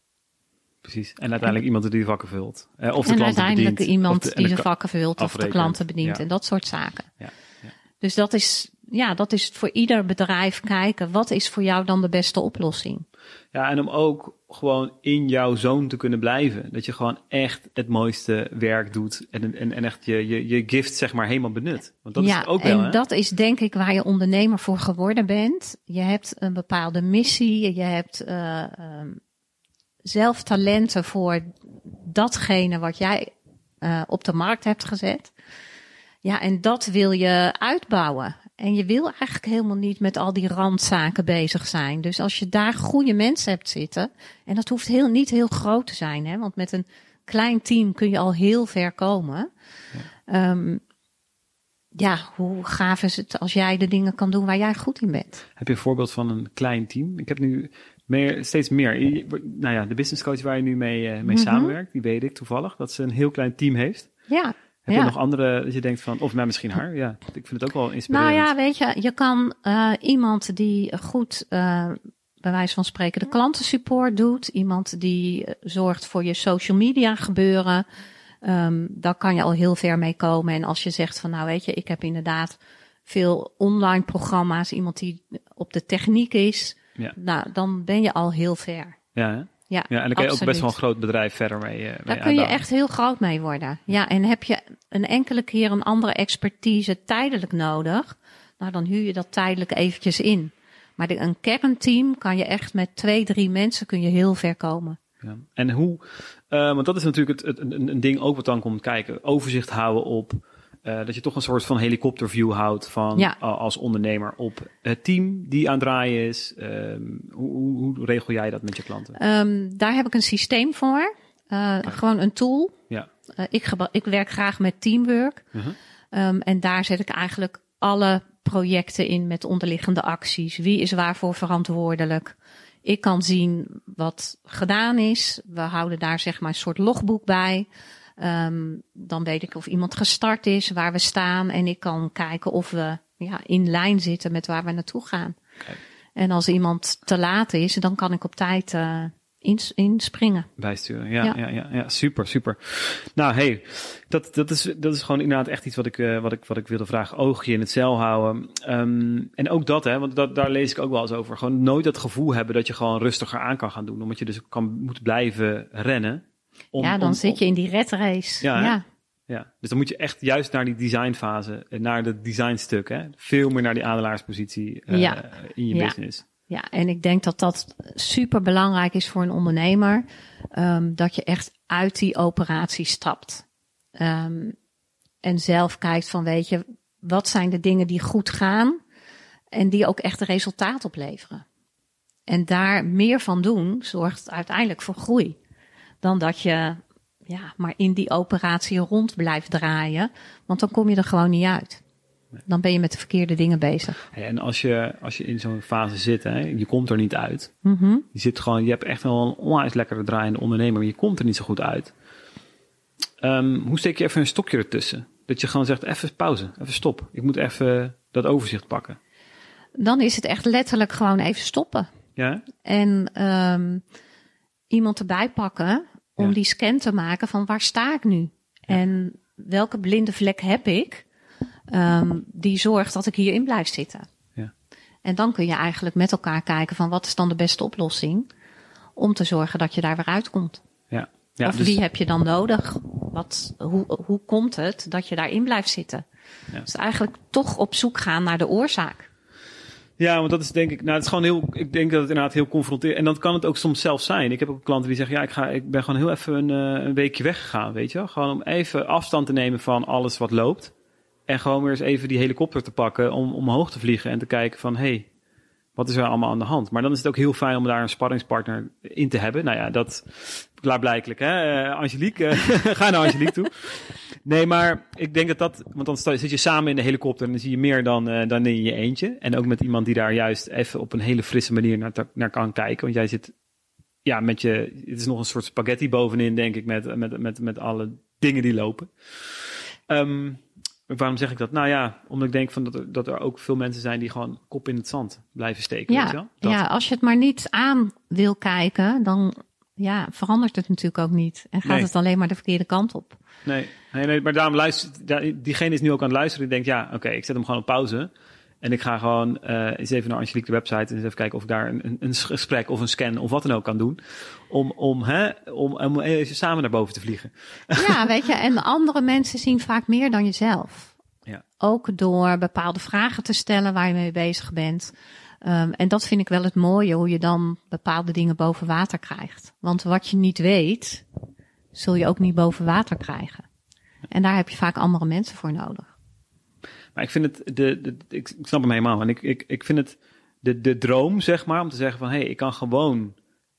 Speaker 2: Precies. En uiteindelijk iemand die de vakken vult. Eh, of de
Speaker 1: en
Speaker 2: klanten
Speaker 1: uiteindelijk
Speaker 2: bedient.
Speaker 1: iemand
Speaker 2: de-
Speaker 1: die de vakken vult of de klanten bedient
Speaker 2: Ja.
Speaker 1: en dat soort zaken.
Speaker 2: Ja, ja.
Speaker 1: Dus dat is, ja, dat is voor ieder bedrijf kijken. Wat is voor jou dan de beste oplossing?
Speaker 2: Ja, en om ook gewoon in jouw zone te kunnen blijven. Dat je gewoon echt het mooiste werk doet. En, en, en echt je, je, je gift zeg maar helemaal benut. Want dat
Speaker 1: ja,
Speaker 2: is het ook wel,
Speaker 1: en
Speaker 2: hè?
Speaker 1: dat is denk ik waar je ondernemer voor geworden bent. Je hebt een bepaalde missie, je hebt eh, ehm, zelf talenten voor datgene wat jij eh, op de markt hebt gezet. Ja, en dat wil je uitbouwen. En je wil eigenlijk helemaal niet met al die randzaken bezig zijn. Dus als je daar goede mensen hebt zitten, en dat hoeft heel, niet heel groot te zijn, hè, want met een klein team kun je al heel ver komen. Ehm, ja, hoe gaaf is het als jij de dingen kan doen waar jij goed in bent?
Speaker 2: Heb je een voorbeeld van een klein team? Ik heb nu meer, steeds meer. Nou ja, de business coach waar je nu mee, eh, mee
Speaker 1: Mhm.
Speaker 2: samenwerkt, die weet ik toevallig, dat ze een heel klein team heeft.
Speaker 1: Ja.
Speaker 2: Heb
Speaker 1: Ja.
Speaker 2: je nog andere dat je denkt van, of nou misschien haar? Ja, ik vind het ook wel inspirerend.
Speaker 1: Nou ja, weet je, je kan eh, iemand die goed, eh, bij wijze van spreken, de klantensupport doet. Iemand die zorgt voor je social media gebeuren. Ehm, daar kan je al heel ver mee komen. En als je zegt van, nou weet je, ik heb inderdaad veel online programma's. Iemand die op de techniek is.
Speaker 2: Ja.
Speaker 1: Nou, dan ben je al heel ver.
Speaker 2: Ja, hè?
Speaker 1: Ja,
Speaker 2: ja, en dan kan je ook best wel een groot bedrijf verder mee. eh, mee
Speaker 1: Daar kun je echt heel groot mee worden. Ja, en heb je een enkele keer een andere expertise tijdelijk nodig, nou dan huur je dat tijdelijk eventjes in. Maar de, een kernteam kan je echt met twee, drie mensen kun je heel ver komen.
Speaker 2: Ja. En hoe, eh, want dat is natuurlijk het, het, een, een ding ook wat dan komt kijken. Overzicht houden op, eh, dat je toch een soort van helikopterview houdt van
Speaker 1: Ja.
Speaker 2: a- als ondernemer op het team die aan het draaien is. Ehm, hoe, hoe, hoe regel jij dat met je klanten?
Speaker 1: Ehm, daar heb ik een systeem voor. Eh, Gewoon een tool.
Speaker 2: Ja.
Speaker 1: Eh, ik, ik werk graag met teamwork.
Speaker 2: Mhm.
Speaker 1: Ehm, en daar zet ik eigenlijk alle projecten in met onderliggende acties. Wie is waarvoor verantwoordelijk? Ik kan zien wat gedaan is. We houden daar zeg maar een soort logboek bij. Ehm, dan weet ik of iemand gestart is, waar we staan. En ik kan kijken of we ja, in lijn zitten met waar we naartoe gaan. En als iemand te laat is, dan kan ik op tijd ins- inspringen.
Speaker 2: Bijsturen, ja, ja.
Speaker 1: Ja.
Speaker 2: Ja, ja, super, super. Nou, hey, dat, dat, is, dat is gewoon inderdaad echt iets wat ik, eh, wat ik, wat ik wilde vragen. Oogje in het cel houden. Ehm, en ook dat, hè, want dat, daar lees ik ook wel eens over. Gewoon nooit dat gevoel hebben dat je gewoon rustiger aan kan gaan doen. Omdat je dus kan, moet blijven rennen. Om-
Speaker 1: ja, dan
Speaker 2: om-
Speaker 1: zit je in die red race.
Speaker 2: Ja,
Speaker 1: ja.
Speaker 2: Ja, dus dan moet je echt juist naar die designfase, eh, naar het designstuk, hè. Veel meer naar die adelaarspositie eh,
Speaker 1: Ja.
Speaker 2: in je business.
Speaker 1: Ja, en ik denk dat dat super belangrijk is voor een ondernemer. ehm, dat je echt uit die operatie stapt. Ehm, en zelf kijkt van, weet je, wat zijn de dingen die goed gaan en die ook echt resultaat opleveren. En daar meer van doen zorgt uiteindelijk voor groei. Dan dat je ja, maar in die operatie rond blijft draaien. Want dan kom je er gewoon niet uit. Dan ben je met de verkeerde dingen bezig.
Speaker 2: En als je, als je in zo'n fase zit, hè, je komt er niet uit.
Speaker 1: Mhm.
Speaker 2: Je zit gewoon, je hebt echt wel een onwijs lekkere draaiende ondernemer, maar je komt er niet zo goed uit. Ehm, hoe steek je even een stokje ertussen? Dat je gewoon zegt, even pauze, even stop. Ik moet even dat overzicht pakken.
Speaker 1: Dan is het echt letterlijk gewoon even stoppen.
Speaker 2: Ja?
Speaker 1: En ehm, iemand erbij pakken om
Speaker 2: Ja.
Speaker 1: die scan te maken van waar sta ik nu? En welke blinde vlek heb ik ehm, die zorgt dat ik hierin blijf zitten?
Speaker 2: Ja.
Speaker 1: En dan kun je eigenlijk met elkaar kijken van wat is dan de beste oplossing om te zorgen dat je daar weer uitkomt.
Speaker 2: Ja. ja
Speaker 1: of
Speaker 2: dus-
Speaker 1: wie heb je dan nodig? Wat, hoe, hoe komt het dat je daarin blijft zitten?
Speaker 2: Ja.
Speaker 1: Dus eigenlijk toch op zoek gaan naar de oorzaak.
Speaker 2: Ja, want dat is denk ik, nou, het is gewoon heel, ik denk dat het inderdaad heel confronterend En dan kan het ook soms zelf zijn. Ik heb ook klanten die zeggen, ja, ik, ga, ik ben gewoon heel even een, eh, een weekje weggegaan, weet je wel. Gewoon om even afstand te nemen van alles wat loopt. En gewoon weer eens even die helikopter te pakken om omhoog te vliegen en te kijken van, hé, hey, wat is er allemaal aan de hand? Maar dan is het ook heel fijn om daar een sparringspartner in te hebben. Nou ja, dat klaarblijkelijk, hè. Eh, Angelique, eh, ga naar Angelique toe. Nee, maar ik denk dat dat, want dan zit je samen in de helikopter en dan zie je meer dan, eh, dan in je eentje. En ook met iemand die daar juist even op een hele frisse manier naar, naar kan kijken. Want jij zit ja, met je, het is nog een soort spaghetti bovenin, denk ik, met, met, met, met alle dingen die lopen. Ehm, waarom zeg ik dat? Nou ja, omdat ik denk van dat, er, dat er ook veel mensen zijn die gewoon kop in het zand blijven steken. weet je wel?
Speaker 1: Ja,
Speaker 2: Dat-
Speaker 1: ja, als je het maar niet aan wil kijken, dan ja, verandert het natuurlijk ook niet. En gaat
Speaker 2: Nee.
Speaker 1: het alleen maar de verkeerde kant op.
Speaker 2: Nee, nee, nee, maar daarom luistert, diegene is nu ook aan het luisteren. Die denkt, ja, oké, ik zet hem gewoon op pauze. En ik ga gewoon eh, eens even naar Angelique de website en eens even kijken of ik daar een, een, een gesprek of een scan of wat dan ook kan doen. Om, om, hè, om, om even samen naar boven te vliegen.
Speaker 1: Ja, weet je, en andere mensen zien vaak meer dan jezelf.
Speaker 2: Ja.
Speaker 1: Ook door bepaalde vragen te stellen waar je mee bezig bent. Ehm, en dat vind ik wel het mooie, hoe je dan bepaalde dingen boven water krijgt. Want wat je niet weet, zul je ook niet boven water krijgen. En daar heb je vaak andere mensen voor nodig.
Speaker 2: Ik vind het, de, ik, snap hem helemaal. En ik, ik, ik vind het de, de droom, zeg maar, om te zeggen van, hé, hey, ik kan gewoon,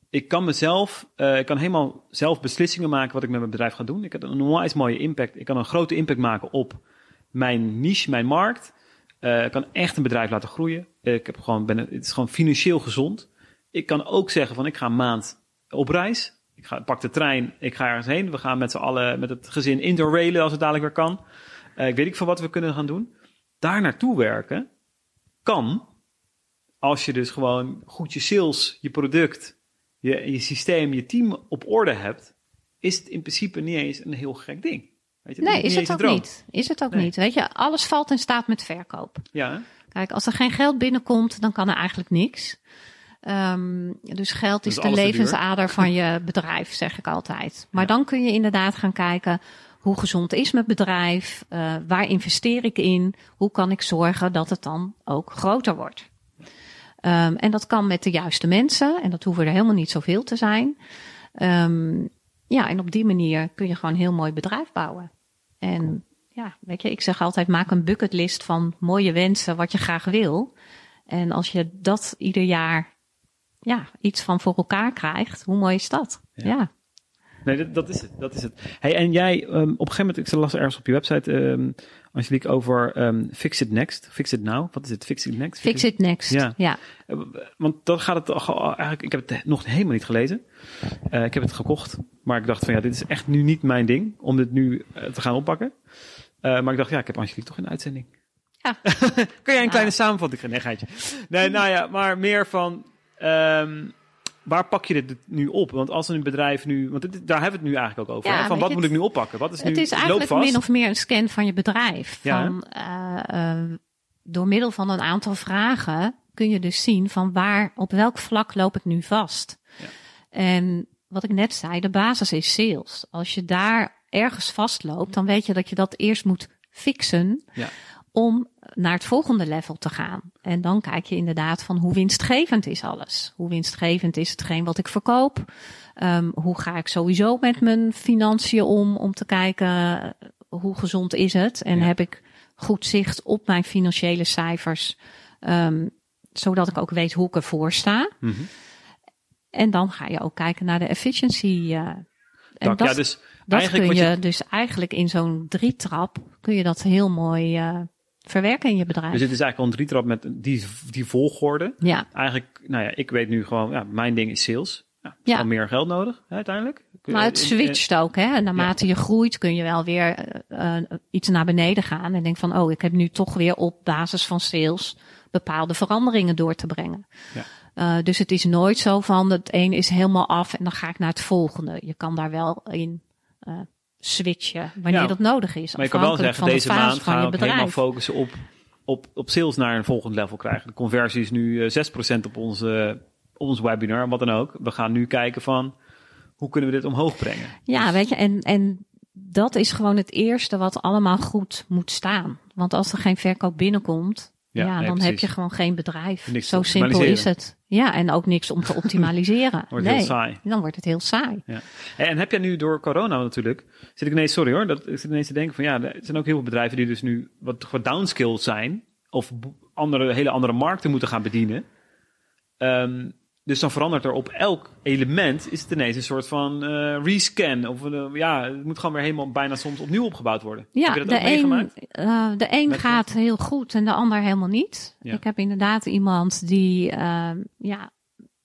Speaker 2: ik kan mezelf, eh, ik kan helemaal zelf beslissingen maken wat ik met mijn bedrijf ga doen. Ik heb een onwijs mooie impact. Ik kan een grote impact maken op mijn niche, mijn markt. Eh, ik kan echt een bedrijf laten groeien. Ik heb gewoon, ben, het is gewoon financieel gezond. Ik kan ook zeggen van, ik ga een maand op reis. Ik ga, pak de trein, ik ga ergens heen. We gaan met z'n allen, met het gezin interrailen als het dadelijk weer kan. Eh, ik weet niet van wat we kunnen gaan doen. Daar naartoe werken kan als je dus gewoon goed je sales, je product, je, je systeem, je team op orde hebt, is het in principe niet eens een heel gek ding. Weet je,
Speaker 1: Nee, is het ook niet. Is het ook
Speaker 2: Nee.
Speaker 1: niet. Weet je, alles valt in staat met verkoop.
Speaker 2: Ja?
Speaker 1: Kijk, als er geen geld binnenkomt, dan kan er eigenlijk niks. Ehm, dus geld is de levensader van je bedrijf, zeg ik altijd. Maar
Speaker 2: Ja.
Speaker 1: dan kun je inderdaad gaan kijken, hoe gezond is mijn bedrijf? Eh, waar investeer ik in? Hoe kan ik zorgen dat het dan ook groter wordt? Ehm, en dat kan met de juiste mensen. En dat hoeven er helemaal niet zoveel te zijn. Ehm, ja, en op die manier kun je gewoon een heel mooi bedrijf bouwen. En ja, weet je, ik zeg altijd: maak een bucketlist van mooie wensen, wat je graag wil. En als je dat ieder jaar ja, iets van voor elkaar krijgt, hoe mooi is dat?
Speaker 2: Ja.
Speaker 1: Ja.
Speaker 2: Nee, dat, dat is het. Dat is het. Hey, en jij, ehm, op een gegeven moment, ik las ergens op je website, ehm Angelique, over ehm, Fix It Next. Fix It Now. Wat is het? Fix It Next?
Speaker 1: Fix it next.
Speaker 2: Ja.
Speaker 1: Ja.
Speaker 2: Eh, Want dan gaat het eigenlijk. Ik heb het nog helemaal niet gelezen. Eh, ik heb het gekocht, maar ik dacht van ja, dit is echt nu niet mijn ding om dit nu eh, te gaan oppakken. Maar ik dacht ja, ik heb Angelique toch in de uitzending.
Speaker 1: Ja.
Speaker 2: Kun jij een
Speaker 1: Ja.
Speaker 2: kleine samenvatting? Nee, geitje. Nee, nou ja, maar meer van. Waar pak je dit nu op? Want als een bedrijf nu, want dit- daar hebben we het nu eigenlijk ook over.
Speaker 1: Ja?
Speaker 2: Van wat moet ik nu oppakken? Wat is nu?
Speaker 1: Het is
Speaker 2: ik loop
Speaker 1: eigenlijk min of meer een scan van je bedrijf.
Speaker 2: Ja,
Speaker 1: Van, eh, eh, door middel van een aantal vragen kun je dus zien van waar, op welk vlak loop ik nu vast.
Speaker 2: Ja.
Speaker 1: En wat ik net zei, de basis is sales. Als je daar ergens vastloopt, dan weet je dat je dat eerst moet fixen
Speaker 2: Ja.
Speaker 1: om naar het volgende level te gaan. En dan kijk je inderdaad van hoe winstgevend is alles. Hoe winstgevend is hetgeen wat ik verkoop? Ehm, hoe ga ik sowieso met mijn financiën om? Om te kijken eh, hoe gezond is het? En
Speaker 2: Ja.
Speaker 1: heb ik goed zicht op mijn financiële cijfers? ehm, zodat ik ook weet hoe ik ervoor sta.
Speaker 2: Mhm.
Speaker 1: En dan ga je ook kijken naar de efficiency. eh, en
Speaker 2: Dank.
Speaker 1: dat,
Speaker 2: ja, dus
Speaker 1: dat
Speaker 2: eigenlijk
Speaker 1: kun je- dus eigenlijk in zo'n drietrap kun je dat heel mooi eh, verwerken in je bedrijf.
Speaker 2: Dus het is eigenlijk al een drietrap met die, die volgorde.
Speaker 1: ja,
Speaker 2: Eigenlijk, nou ja, ik weet nu gewoon, ja, mijn ding is sales. Ja, gewoon meer geld nodig, hè, uiteindelijk.
Speaker 1: maar het switcht ook. Hè? Naarmate je groeit kun je wel weer eh, eh, iets naar beneden gaan. En denk van, oh, ik heb nu toch weer op basis van sales bepaalde veranderingen door te brengen.
Speaker 2: Ja.
Speaker 1: Eh, dus het is nooit zo van, het een is helemaal af en dan ga ik naar het volgende. Je kan daar wel in switchen wanneer
Speaker 2: Ja.
Speaker 1: dat nodig is.
Speaker 2: Maar je kan wel zeggen, deze
Speaker 1: de
Speaker 2: maand gaan we helemaal focussen op, op, op sales naar een volgend level krijgen. De conversie is nu eh, 6% op onze, op ons webinar, wat dan ook. We gaan nu kijken van, hoe kunnen we dit omhoog brengen?
Speaker 1: Ja, weet je, en, en dat is gewoon het eerste wat allemaal goed moet staan. Want als er geen verkoop binnenkomt,
Speaker 2: Ja,
Speaker 1: ja,
Speaker 2: nee,
Speaker 1: dan heb je gewoon geen bedrijf.
Speaker 2: Niks
Speaker 1: Zo simpel is het. Ja, en ook niks om te optimaliseren.
Speaker 2: Wordt
Speaker 1: nee,
Speaker 2: heel saai.
Speaker 1: dan wordt het heel saai.
Speaker 2: Ja. En heb jij nu door corona natuurlijk, zit ik ineens, sorry hoor, dat ik zit ineens te denken van ja, er zijn ook heel veel bedrijven die dus nu wat, wat downskilled zijn, of andere, hele andere markten moeten gaan bedienen. Ehm, dus dan verandert er op elk element, is het ineens een soort van eh, rescan. Of een, eh, ja, het moet gewoon weer helemaal bijna soms opnieuw opgebouwd worden.
Speaker 1: Ja,
Speaker 2: heb je dat
Speaker 1: de
Speaker 2: ook meegemaakt?
Speaker 1: een, eh, de een
Speaker 2: Met
Speaker 1: gaat heel goed en de ander helemaal niet.
Speaker 2: Ja.
Speaker 1: Ik heb inderdaad iemand die, ehm, ja,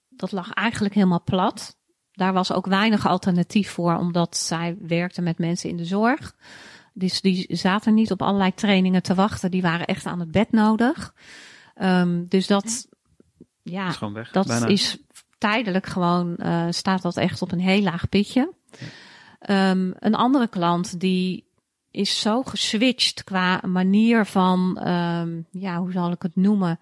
Speaker 1: dat lag eigenlijk helemaal plat. daar was ook weinig alternatief voor, omdat zij werkte met mensen in de zorg. Dus die zaten niet op allerlei trainingen te wachten. Die waren echt aan het bed nodig. Um, dus dat, ja,
Speaker 2: Dat is gewoon weg.
Speaker 1: dat
Speaker 2: bijna.
Speaker 1: is tijdelijk gewoon, uh, staat dat echt op een heel laag pitje. Um, een andere klant die is zo geswitcht qua manier van, um, ja, hoe zal ik het noemen?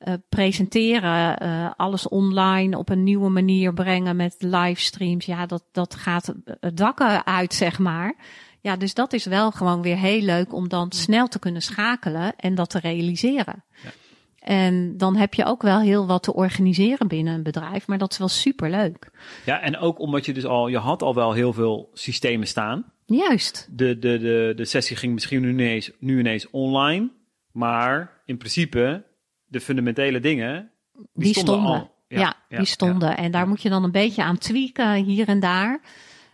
Speaker 1: Uh, presenteren, uh, alles online op een nieuwe manier brengen met livestreams. Ja, dat, dat gaat het dakken uit, zeg maar. Ja, dus dat is wel gewoon weer heel leuk om dan snel te kunnen schakelen en dat te realiseren.
Speaker 2: Ja.
Speaker 1: En dan heb je ook wel heel wat te organiseren binnen een bedrijf, maar dat is wel super leuk.
Speaker 2: Ja, en ook omdat je dus al, je had al wel heel veel systemen staan.
Speaker 1: Juist.
Speaker 2: De, de, de, de sessie ging misschien nu ineens, nu ineens online, maar in principe de fundamentele dingen, die,
Speaker 1: Die
Speaker 2: stonden,
Speaker 1: stonden.
Speaker 2: al.
Speaker 1: Ja, die stonden. En daar moet je dan een beetje aan tweaken hier en daar.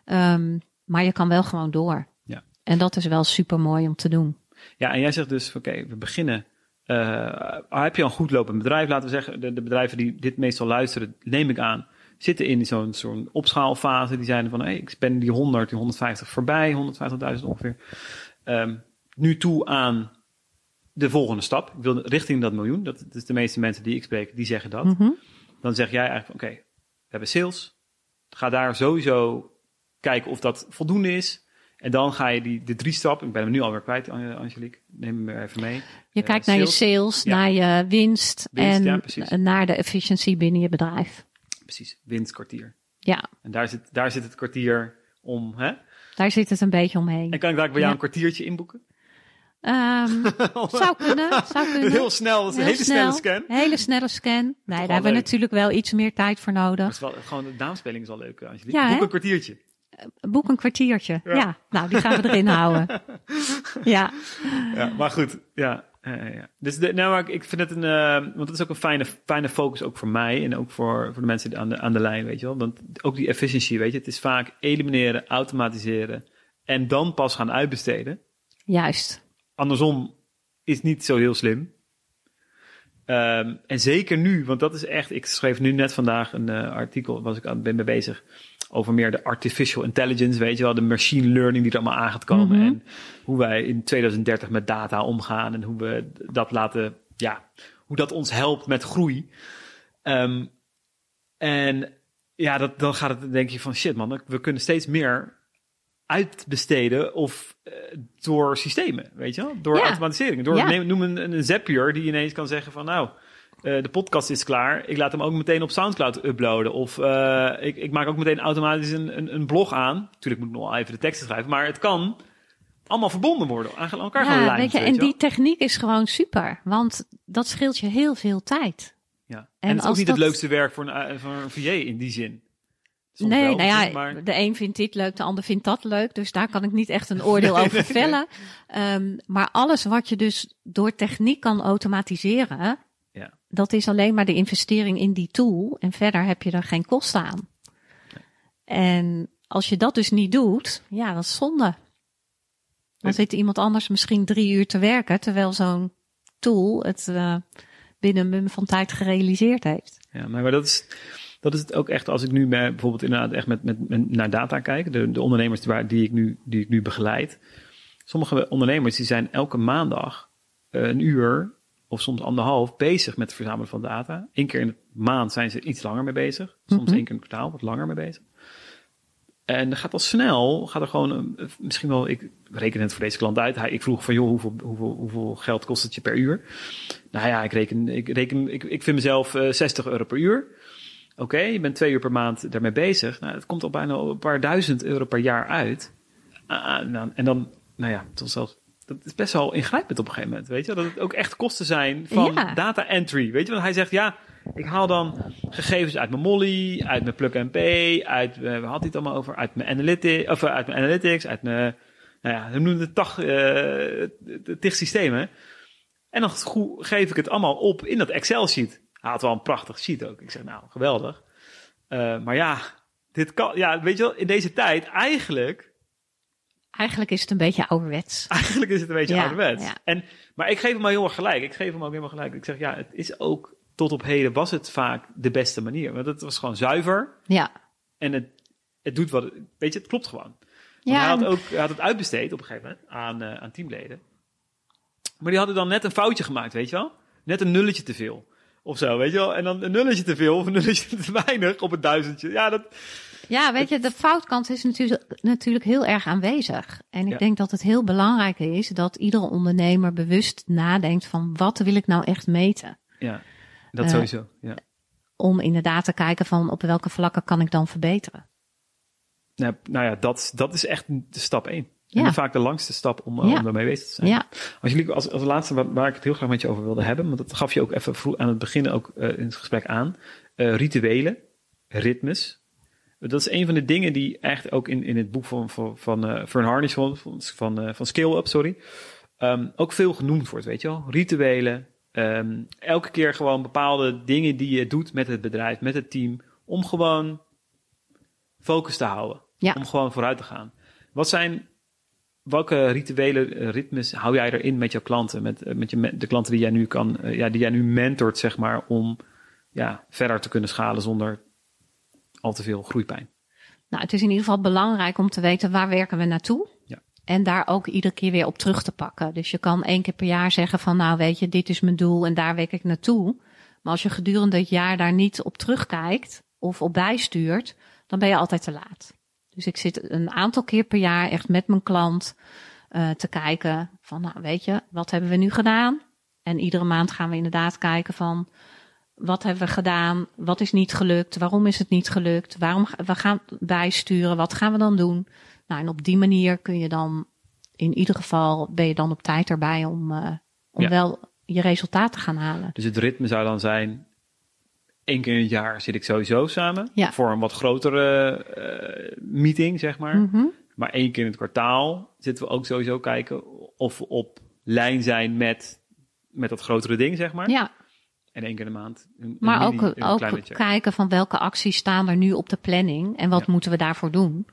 Speaker 1: Um, maar je kan wel gewoon door.
Speaker 2: Ja.
Speaker 1: En dat is wel super mooi om te doen.
Speaker 2: Ja, en jij zegt dus, oké, we beginnen. Uh, heb je een goed lopend bedrijf? Laten we zeggen, de, de, bedrijven die dit meestal luisteren, neem ik aan, zitten in zo'n zo'n opschaalfase. Die zijn van, hey, ik ben die 100, die 150 voorbij, 150.000 ongeveer. Um, nu toe aan de volgende stap. Ik wil richting dat miljoen. Dat, dat is de meeste mensen die ik spreek, die zeggen dat.
Speaker 1: Mm -hmm.
Speaker 2: Dan zeg jij eigenlijk, oké, okay, we hebben sales. Ga daar sowieso kijken of dat voldoende is. En dan ga je die, de drie stappen, ik ben hem nu alweer kwijt, Angelique, neem hem even mee.
Speaker 1: Je uh, kijkt naar sales. je sales, ja. naar je winst,
Speaker 2: winst
Speaker 1: en
Speaker 2: ja,
Speaker 1: naar de efficiëntie binnen je bedrijf.
Speaker 2: Precies, winstkwartier.
Speaker 1: Ja.
Speaker 2: En daar zit, daar zit het kwartier om, hè?
Speaker 1: Daar zit het een beetje omheen.
Speaker 2: En kan ik daar bij jou ja. een kwartiertje inboeken?
Speaker 1: Um, zou kunnen, zou kunnen.
Speaker 2: Heel snel, dat is een hele snelle scan.
Speaker 1: Hele snelle scan. Nee, daar hebben we natuurlijk wel iets meer tijd voor nodig.
Speaker 2: Dat is wel, gewoon, de naamspeling is wel leuk, Angelique. Ja, Boek een kwartiertje.
Speaker 1: Boek een kwartiertje. Ja. ja. nou, die gaan we erin houden. Ja.
Speaker 2: Ja, maar goed. Ja. Uh, ja. Dus de, nou, maar ik vind het een, uh, want dat is ook een fijne, fijne focus ook voor mij en ook voor, voor de mensen aan de, aan de lijn, weet je wel. Want ook die efficiëntie, weet je, het is vaak elimineren, automatiseren en dan pas gaan uitbesteden.
Speaker 1: Juist.
Speaker 2: Andersom is niet zo heel slim. Um, en zeker nu, want dat is echt, ik schreef nu net vandaag een uh, artikel, was ik aan, ben mee bezig, over meer de artificial intelligence, weet je wel, de machine learning die er allemaal aan gaat komen.
Speaker 1: Mhm.
Speaker 2: En hoe wij in 2030 met data omgaan en hoe we dat laten, ja, hoe dat ons helpt met groei. Um, en ja, dat, dan gaat het, denk je van shit man, we kunnen steeds meer uitbesteden of uh, door systemen, weet je wel? Door
Speaker 1: Ja.
Speaker 2: automatisering. Door,
Speaker 1: Ja.
Speaker 2: neem, noem een, een Zapier die ineens kan zeggen van nou, eh, de podcast is klaar. Ik laat hem ook meteen op Soundcloud uploaden. Of eh, ik, ik maak ook meteen automatisch een, een, een blog aan. Tuurlijk moet ik nog wel even de teksten schrijven, maar het kan allemaal verbonden worden, aan elkaar
Speaker 1: Ja, weet je, en die techniek is gewoon super, want dat scheelt je heel veel tijd.
Speaker 2: ja. En,
Speaker 1: en
Speaker 2: het is ook niet
Speaker 1: dat-
Speaker 2: het leukste werk voor een, eh, voor een VJ in die zin. Soms
Speaker 1: nee,
Speaker 2: wel,
Speaker 1: nou ja,
Speaker 2: maar
Speaker 1: de een vindt dit leuk, de ander vindt dat leuk. Dus daar kan ik niet echt een oordeel over vellen. Ehm, maar alles wat je dus door techniek kan automatiseren. Dat is alleen maar de investering in die tool. En verder heb je er geen kosten aan. En als je dat dus niet doet, ja, dat is zonde. Dan zit iemand anders misschien drie uur te werken, terwijl zo'n tool het eh, binnen een mum van tijd gerealiseerd heeft.
Speaker 2: Ja, maar dat is, dat is het ook echt als ik nu bij, bijvoorbeeld inderdaad echt met, met, met naar data kijk. De, de ondernemers waar, die, ik nu, die ik nu begeleid. Sommige ondernemers die zijn elke maandag eh, een uur of soms anderhalf bezig met het verzamelen van data. Eén keer in de maand zijn ze iets langer mee bezig. Soms
Speaker 1: Mhm.
Speaker 2: één keer in het kwartaal wat langer mee bezig. En dan gaat al snel, gaat er gewoon, een- misschien wel, ik reken het voor deze klant uit. Hij, ik vroeg van, joh, hoeveel, hoeveel, hoeveel geld kost het je per uur? Nou ja, ik reken, ik, reken, ik, ik vind mezelf eh, 60 euro per uur. Oké, je bent twee uur per maand daarmee bezig. Nou, het komt al bijna een paar duizend euro per jaar uit. Ah, nou, en dan, nou ja, tot zelfs, dat is best wel ingrijpend op een gegeven moment, weet je? Dat het ook echt kosten zijn van
Speaker 1: Ja.
Speaker 2: data entry, weet je? Want hij zegt, ja, ik haal dan gegevens uit mijn Molly, uit mijn Plug and Pay, uit, eh, we hadden het allemaal over, uit mijn analytics, of eh, uit mijn analytics, uit mijn, nou ja, we noemen het tach, eh, tig systemen. En dan geef ik het allemaal op in dat Excel-sheet. Hij had wel een prachtig sheet ook. Ik zeg, nou, geweldig. Maar ja, dit kan, ja, weet je wel, in deze tijd eigenlijk,
Speaker 1: Eigenlijk is het een beetje ouderwets.
Speaker 2: eigenlijk is het een beetje
Speaker 1: Ja,
Speaker 2: ouderwets.
Speaker 1: ja.
Speaker 2: En, maar ik geef hem maar heel erg gelijk. Ik geef hem ook helemaal gelijk. Ik zeg, ja, het is ook, tot op heden was het vaak de beste manier. Want het was gewoon zuiver.
Speaker 1: Ja,
Speaker 2: En het, het doet wat... Weet je, het klopt gewoon. Want
Speaker 1: Ja,
Speaker 2: hij, had ook, hij had het uitbesteed op een gegeven moment aan, eh, aan teamleden. Maar die hadden dan net een foutje gemaakt, weet je wel? Net een nulletje te veel. Of zo, weet je wel? En dan een nulletje te veel of een nulletje te weinig op het duizendje. Ja, dat...
Speaker 1: Ja, weet je, de foutkant is natuurlijk, natuurlijk heel erg aanwezig. En ik
Speaker 2: Ja.
Speaker 1: denk dat het heel belangrijk is dat iedere ondernemer bewust nadenkt van wat wil ik nou echt meten?
Speaker 2: Ja, dat
Speaker 1: Eh,
Speaker 2: sowieso. Ja.
Speaker 1: Om inderdaad te kijken van op welke vlakken kan ik dan verbeteren.
Speaker 2: Nou, nou ja, dat, dat is echt de stap één.
Speaker 1: Ja.
Speaker 2: En vaak de langste stap om,
Speaker 1: Ja.
Speaker 2: om daarmee bezig te zijn.
Speaker 1: Ja,
Speaker 2: Als, jullie, als, als laatste waar, waar ik het heel graag met je over wilde hebben, want dat gaf je ook even vroeg aan het begin ook eh, in het gesprek aan. Eh, rituelen, ritmes. Dat is een van de dingen die echt ook in, in het boek van, van, van eh, Fern Harnish van, van, eh, van Scale Up, sorry, ehm, ook veel genoemd wordt, weet je wel. Rituelen, ehm, elke keer gewoon bepaalde dingen die je doet met het bedrijf, met het team, om gewoon focus te houden.
Speaker 1: Ja.
Speaker 2: Om gewoon vooruit te gaan. Wat zijn, welke rituele eh, ritmes hou jij erin met jouw klanten? Met, met je, de klanten die jij nu kan, ja, die jij nu mentort, zeg maar, om ja, verder te kunnen schalen zonder al te veel groeipijn.
Speaker 1: nou het is in ieder geval belangrijk om te weten waar werken we naartoe.
Speaker 2: Ja.
Speaker 1: En daar ook iedere keer weer op terug te pakken. Dus je kan één keer per jaar zeggen van nou weet je, dit is mijn doel en daar werk ik naartoe. Maar als je gedurende het jaar daar niet op terugkijkt of op bijstuurt, dan ben je altijd te laat. Dus ik zit een aantal keer per jaar echt met mijn klant eh, te kijken van nou weet je, wat hebben we nu gedaan? En iedere maand gaan we inderdaad kijken van wat hebben we gedaan? Wat is niet gelukt? Waarom is het niet gelukt? Waarom we gaan bijsturen? Wat gaan we dan doen? Nou, en op die manier kun je dan in ieder geval ben je dan op tijd erbij om, eh, om
Speaker 2: Ja.
Speaker 1: wel je resultaat te gaan halen.
Speaker 2: Dus het ritme zou dan zijn, één keer in het jaar zit ik sowieso samen.
Speaker 1: Ja.
Speaker 2: Voor een wat grotere eh, meeting, zeg maar.
Speaker 1: Mhm.
Speaker 2: Maar één keer in het kwartaal zitten we ook sowieso kijken of we op lijn zijn met, met dat grotere ding, zeg maar.
Speaker 1: Ja,
Speaker 2: En één keer in de maand. Een,
Speaker 1: maar
Speaker 2: een
Speaker 1: ook,
Speaker 2: mini-
Speaker 1: kijken van welke acties staan er nu op de planning en wat
Speaker 2: Ja.
Speaker 1: moeten we daarvoor doen.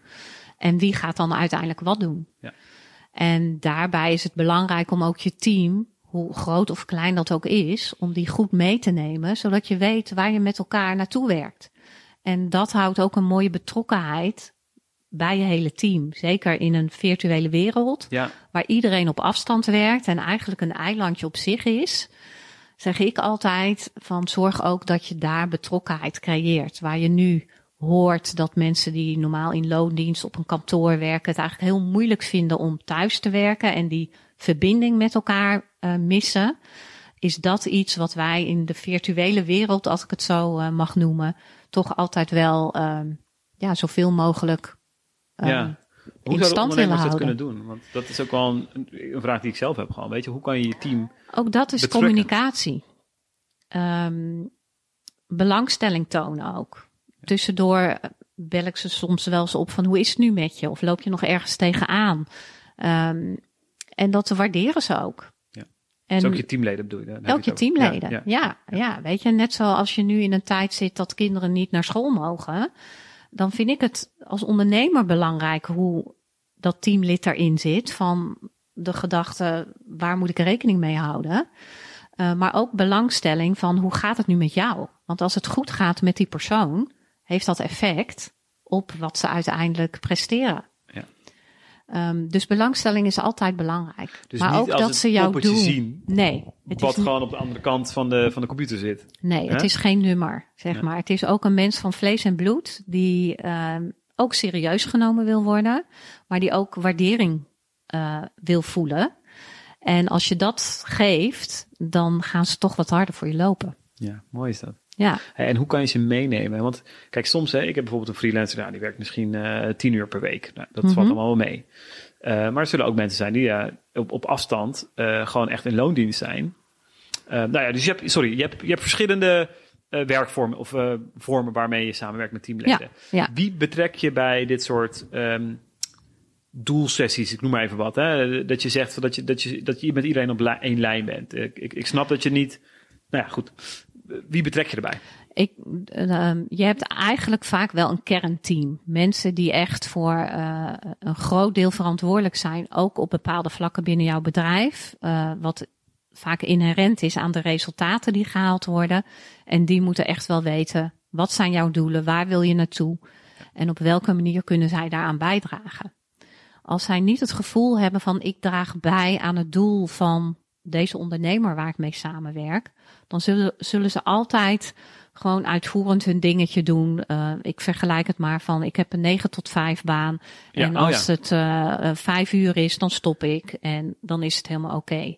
Speaker 1: En wie gaat dan uiteindelijk wat doen.
Speaker 2: Ja.
Speaker 1: En daarbij is het belangrijk om ook je team, hoe groot of klein dat ook is, om die goed mee te nemen, zodat je weet waar je met elkaar naartoe werkt. En dat houdt ook een mooie betrokkenheid bij je hele team. Zeker in een virtuele wereld,
Speaker 2: Ja,
Speaker 1: waar iedereen op afstand werkt en eigenlijk een eilandje op zich is, zeg ik altijd van zorg ook dat je daar betrokkenheid creëert. Waar je nu hoort dat mensen die normaal in loondienst op een kantoor werken, het eigenlijk heel moeilijk vinden om thuis te werken en die verbinding met elkaar eh, missen. Is dat iets wat wij in de virtuele wereld, als ik het zo eh, mag noemen, toch altijd wel ehm, ja, zoveel mogelijk ehm,
Speaker 2: ja. Hoe zouden ondernemers dat kunnen doen? Want dat is ook wel een, een vraag die ik zelf heb gewoon. Weet je, hoe kan je je team...
Speaker 1: Ook dat is communicatie. Ehm, belangstelling tonen ook. Tussendoor eh, bel ik ze soms wel eens op van hoe is het nu met je? Of loop je nog ergens tegenaan? Ehm, en dat waarderen ze ook.
Speaker 2: Ja.
Speaker 1: En
Speaker 2: Dus ook je teamleden bedoel je?
Speaker 1: Ook je teamleden.
Speaker 2: Ja,
Speaker 1: Ja,
Speaker 2: ja.
Speaker 1: ja, weet je, net zoals je nu in een tijd zit dat kinderen niet naar school mogen, dan vind ik het als ondernemer belangrijk hoe dat teamlid erin zit. Van de gedachte, waar moet ik rekening mee houden? Uh, maar ook belangstelling van hoe gaat het nu met jou? Want als het goed gaat met die persoon, heeft dat effect op wat ze uiteindelijk presteren. Um, dus belangstelling is altijd belangrijk.
Speaker 2: Dus
Speaker 1: maar ook
Speaker 2: als
Speaker 1: dat ze jou doen.
Speaker 2: zien,
Speaker 1: Nee, het
Speaker 2: wat
Speaker 1: is
Speaker 2: gewoon op de andere kant van de, van de computer zit.
Speaker 1: Nee, het is geen nummer, zeg maar. Het is ook een mens van vlees en bloed die ehm ook serieus genomen wil worden, maar die ook waardering eh, wil voelen. En als je dat geeft, dan gaan ze toch wat harder voor je lopen.
Speaker 2: Ja, mooi is dat.
Speaker 1: Ja,
Speaker 2: en hoe kan je ze meenemen? Want kijk, soms, hè, ik heb bijvoorbeeld een freelancer, nou, die werkt misschien eh tien uur per week. Nou, dat
Speaker 1: Mhm.
Speaker 2: valt allemaal wel mee. Eh, maar er zullen ook mensen zijn die ja, op, op afstand eh, gewoon echt in loondienst zijn. Nou ja, dus je hebt, sorry, je hebt, je hebt verschillende werkvormen of vormen waarmee je samenwerkt met teamleden.
Speaker 1: ja.
Speaker 2: Wie betrek je bij dit soort ehm, doelsessies? Ik noem maar even wat. Hè? Dat je zegt dat je, dat je, dat je met iedereen op één lijn bent. Ik, ik, ik snap dat je niet. Nou ja, goed. Wie betrek je erbij?
Speaker 1: Ik, uh, je hebt eigenlijk vaak wel een kernteam. Mensen die echt voor uh, een groot deel verantwoordelijk zijn, ook op bepaalde vlakken binnen jouw bedrijf. Uh, wat vaak inherent is aan de resultaten die gehaald worden. En die moeten echt wel weten, wat zijn jouw doelen? Waar wil je naartoe? En op welke manier kunnen zij daaraan bijdragen? Als zij niet het gevoel hebben van ik draag bij aan het doel van deze ondernemer waar ik mee samenwerk, dan zullen, zullen ze altijd gewoon uitvoerend hun dingetje doen. Uh, ik vergelijk het maar van ik heb een 9 tot 5 baan.
Speaker 2: Ja,
Speaker 1: en
Speaker 2: oh
Speaker 1: als
Speaker 2: ja.
Speaker 1: het uh, 5 uur is, dan stop ik. En dan is het helemaal oké.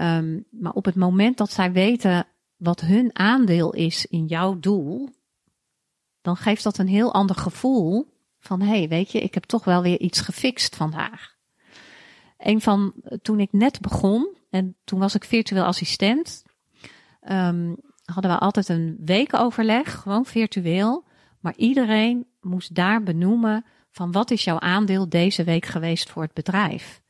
Speaker 1: Um, maar op het moment dat zij weten wat hun aandeel is in jouw doel, dan geeft dat een heel ander gevoel van hé, hey, weet je, ik heb toch wel weer iets gefixt vandaag. Een van toen ik net begon en toen was ik virtueel assistent, um, hadden we altijd een weekoverleg, gewoon virtueel. Maar iedereen moest daar benoemen van wat is jouw aandeel deze week geweest voor het bedrijf.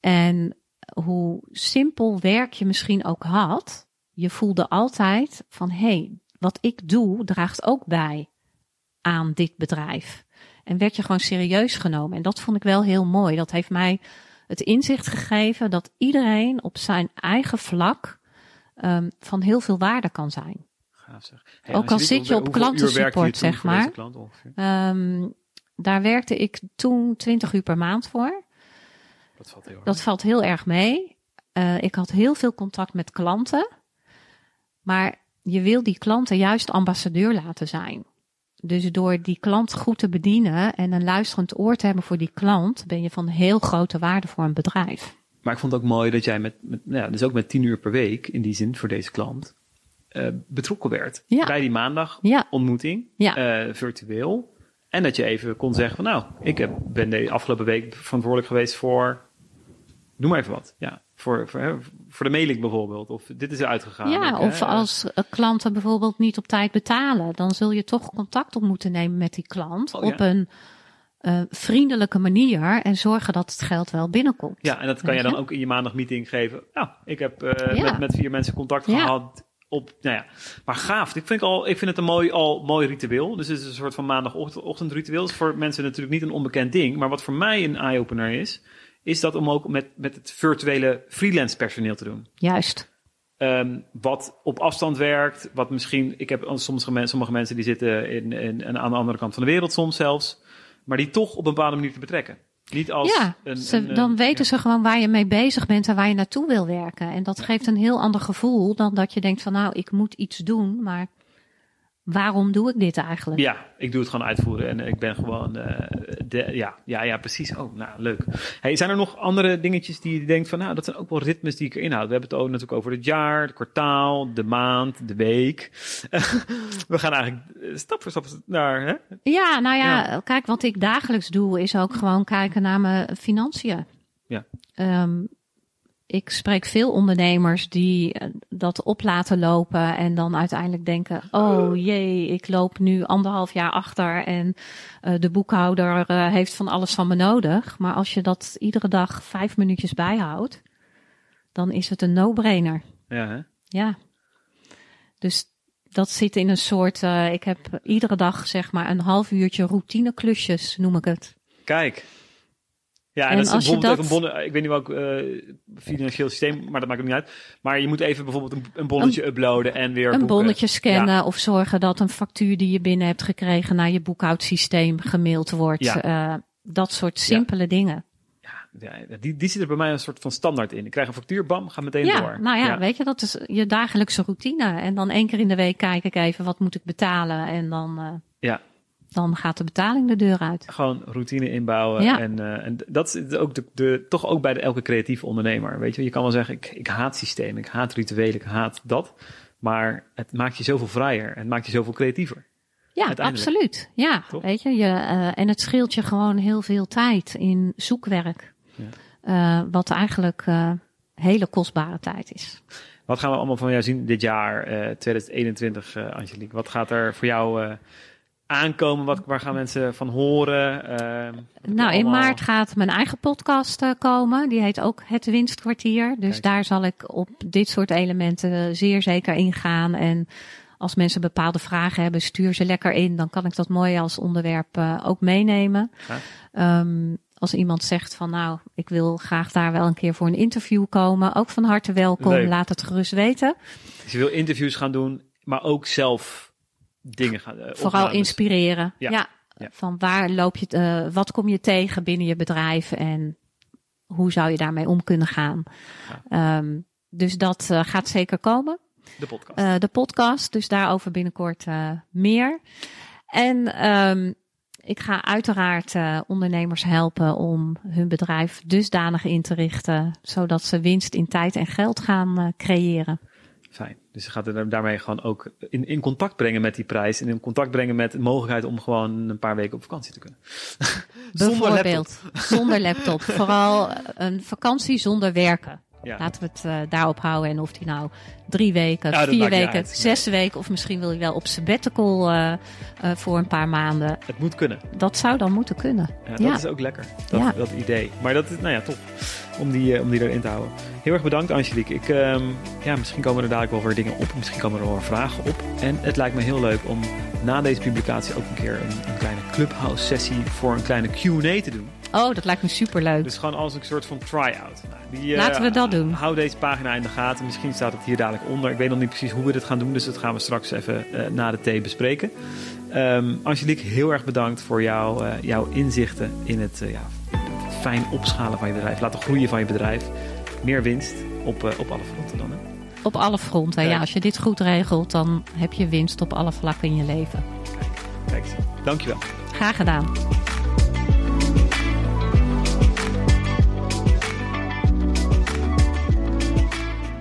Speaker 1: En hoe simpel werk je misschien ook had, je voelde altijd van hé, hey, wat ik doe draagt ook bij aan dit bedrijf. En werd je gewoon serieus genomen. En dat vond ik wel heel mooi. Dat heeft mij het inzicht gegeven dat iedereen op zijn eigen vlak um, van heel veel waarde kan zijn.
Speaker 2: Gaaf zeg. Hey,
Speaker 1: ook al zit je op klantensupport, zeg maar.
Speaker 2: Klant
Speaker 1: um, daar werkte ik toen 20 uur per maand voor.
Speaker 2: Dat valt heel,
Speaker 1: dat valt heel erg mee. Uh, ik had heel veel contact met klanten. Maar je wil die klanten juist ambassadeur laten zijn. Dus door die klant goed te bedienen en een luisterend oor te hebben voor die klant, ben je van heel grote waarde voor een bedrijf.
Speaker 2: Maar ik vond het ook mooi dat jij met, met ja, dus ook met tien uur per week, in die zin voor deze klant, uh, betrokken werd.
Speaker 1: Ja.
Speaker 2: Bij die maandag
Speaker 1: Ja.
Speaker 2: ontmoeting,
Speaker 1: Ja.
Speaker 2: uh, virtueel. En dat je even kon zeggen van nou, ik heb, ben de afgelopen week verantwoordelijk geweest voor, noem maar even wat. Ja, voor, voor, voor de mailing bijvoorbeeld. Of dit is eruit gegaan.
Speaker 1: Ja,
Speaker 2: Ik,
Speaker 1: of
Speaker 2: hè,
Speaker 1: als uh, klanten bijvoorbeeld niet op tijd betalen, dan zul je toch contact op moeten nemen met die klant
Speaker 2: Oh,
Speaker 1: op een uh, vriendelijke manier en zorgen dat het geld wel binnenkomt.
Speaker 2: Ja, en dat kan je dan ook in je maandagmeeting geven. Nou, ik heb uh,
Speaker 1: Ja.
Speaker 2: met, met vier mensen contact gehad. Op, nou ja. Maar gaaf. Ik vind, al, ik vind het een mooi, al mooi ritueel. Dus het is een soort van maandagochtendritueel. Het is voor mensen natuurlijk niet een onbekend ding. Maar wat voor mij een eye-opener is, is dat om ook met, met het virtuele freelance personeel te doen.
Speaker 1: Juist.
Speaker 2: Um, wat op afstand werkt, wat misschien, ik heb sommige, mensen, sommige mensen die zitten in, in, in, aan de andere kant van de wereld soms zelfs, maar die toch op een bepaalde manier te betrekken. Niet als
Speaker 1: ja,
Speaker 2: een,
Speaker 1: ze,
Speaker 2: een,
Speaker 1: dan
Speaker 2: een-
Speaker 1: weten
Speaker 2: ja.
Speaker 1: ze gewoon waar je mee bezig bent en waar je naartoe wil werken. En dat geeft een heel ander gevoel dan dat je denkt van nou, ik moet iets doen, maar waarom doe ik dit eigenlijk?
Speaker 2: Ja, ik doe het gewoon uitvoeren en ik ben gewoon, eh, de, ja, ja, ja, precies. Oh, nou, leuk. Hey, zijn er nog andere dingetjes die je denkt van, nou, dat zijn ook wel ritmes die ik erin houd. We hebben het ook natuurlijk over het jaar, het kwartaal, de maand, de week. We gaan eigenlijk eh, stap voor stap naar, hè?
Speaker 1: Ja, nou ja,
Speaker 2: Ja.
Speaker 1: kijk, wat ik dagelijks doe is ook gewoon kijken naar mijn financiën.
Speaker 2: Ja.
Speaker 1: Ehm, ik spreek veel ondernemers die eh, dat op laten lopen en dan uiteindelijk denken: oh jee, ik loop nu anderhalf jaar achter en eh, de boekhouder eh, heeft van alles van me nodig. Maar als je dat iedere dag vijf minuutjes bijhoudt, dan is het een no-brainer.
Speaker 2: Ja, hè?
Speaker 1: Ja. Dus dat zit in een soort. ik heb iedere dag zeg maar een half uurtje routineklusjes, noem ik het.
Speaker 2: Kijk. Ja, en,
Speaker 1: En
Speaker 2: dat is
Speaker 1: als je
Speaker 2: bijvoorbeeld
Speaker 1: dat-
Speaker 2: even een bon, ik weet niet welk eh, financieel systeem, maar dat maakt ook niet uit. Maar je moet even bijvoorbeeld een, een bonnetje uploaden en weer
Speaker 1: Een
Speaker 2: boeken.
Speaker 1: bonnetje scannen of zorgen dat een factuur die je binnen hebt gekregen naar je boekhoudsysteem gemaild wordt.
Speaker 2: Ja.
Speaker 1: Eh, dat soort simpele dingen.
Speaker 2: Ja, die, die zit er bij mij een soort van standaard in. Ik krijg een factuur, bam, ga meteen
Speaker 1: Ja,
Speaker 2: door.
Speaker 1: nou ja, weet je, dat is je dagelijkse routine. En dan één keer in de week kijk ik even wat moet ik betalen. En dan, eh,
Speaker 2: Ja.
Speaker 1: Dan gaat de betaling de deur uit.
Speaker 2: Gewoon routine inbouwen.
Speaker 1: Ja.
Speaker 2: En, eh, en dat is ook de, de, toch ook bij de, elke creatieve ondernemer. Weet je, je kan wel zeggen, ik, ik haat systemen, ik haat rituelen, ik haat dat. Maar het maakt je zoveel vrijer en het maakt je zoveel creatiever.
Speaker 1: Ja, absoluut. Ja, weet je, je eh, en het scheelt je gewoon heel veel tijd in zoekwerk.
Speaker 2: Ja.
Speaker 1: Eh, wat eigenlijk hele kostbare tijd is.
Speaker 2: Wat gaan we allemaal van jou zien dit jaar, eh 2021, eh Angelique? Wat gaat er voor jou aankomen? Wat, waar gaan mensen van horen? Eh,
Speaker 1: Nou, in
Speaker 2: allemaal-
Speaker 1: maart gaat mijn eigen podcast eh, komen. Die heet ook Het Winstkwartier. Dus
Speaker 2: Kijk.
Speaker 1: daar zal ik op dit soort elementen zeer zeker ingaan. En als mensen bepaalde vragen hebben, stuur ze lekker in. Dan kan ik dat mooi als onderwerp eh, ook meenemen. Ehm, als iemand zegt van nou, ik wil graag daar wel een keer voor een interview komen. Ook van harte welkom.
Speaker 2: Leuk.
Speaker 1: Laat het gerust weten.
Speaker 2: Dus je wil interviews gaan doen, maar ook zelf dingen gaan eh,
Speaker 1: Vooral
Speaker 2: opnames.
Speaker 1: inspireren.
Speaker 2: Ja.
Speaker 1: Ja.
Speaker 2: Ja.
Speaker 1: Van waar loop je, eh, wat kom je tegen binnen je bedrijf en hoe zou je daarmee om kunnen gaan? Ehm, dus dat eh, gaat zeker komen.
Speaker 2: De podcast.
Speaker 1: De podcast, dus daarover binnenkort meer. En ehm, ik ga uiteraard ondernemers helpen om hun bedrijf dusdanig in te richten, zodat ze winst in tijd en geld gaan creëren.
Speaker 2: Fijn. Dus je gaat er daarmee gewoon ook in, in contact brengen met die prijs. En in contact brengen met de mogelijkheid om gewoon een paar weken op vakantie te kunnen. Zonder
Speaker 1: Bijvoorbeeld zonder laptop. Vooral een vakantie zonder werken.
Speaker 2: Ja.
Speaker 1: Laten we het eh, daarop houden. En of die nou drie weken,
Speaker 2: Ja,
Speaker 1: vier weken,
Speaker 2: uit.
Speaker 1: zes weken, of misschien wil je wel op sabbatical eh, eh, voor een paar maanden.
Speaker 2: Het moet kunnen.
Speaker 1: Dat zou dan moeten kunnen.
Speaker 2: Ja, dat
Speaker 1: Ja.
Speaker 2: is ook lekker. Dat,
Speaker 1: Ja.
Speaker 2: dat idee. Maar dat is, nou ja, top. Om die, eh, om die erin te houden. Heel erg bedankt, Angelique. Ik, ehm, ja, misschien komen er dadelijk wel weer dingen op. Misschien komen er wel weer vragen op. En het lijkt me heel leuk om na deze publicatie ook een keer een, een kleine clubhouse sessie voor een kleine Q&A te doen.
Speaker 1: Oh, dat lijkt me superleuk.
Speaker 2: Dus gewoon als een soort van try-out. Nou, die, eh,
Speaker 1: Laten we dat doen.
Speaker 2: Hou deze pagina in de gaten. Misschien staat het hier dadelijk onder. Ik weet nog niet precies hoe we dit gaan doen. Dus dat gaan we straks even eh, na de thee bespreken. Ehm Angelique, heel erg bedankt voor jou, jouw inzichten in het ja, fijn opschalen van je bedrijf. Laten groeien van je bedrijf. Meer winst op, eh, op alle fronten dan. Hè?
Speaker 1: Op alle fronten.
Speaker 2: Kijk.
Speaker 1: Ja, als je dit goed regelt, dan heb je winst op alle vlakken in je leven.
Speaker 2: Kijk, eens. dankjewel.
Speaker 1: Graag gedaan.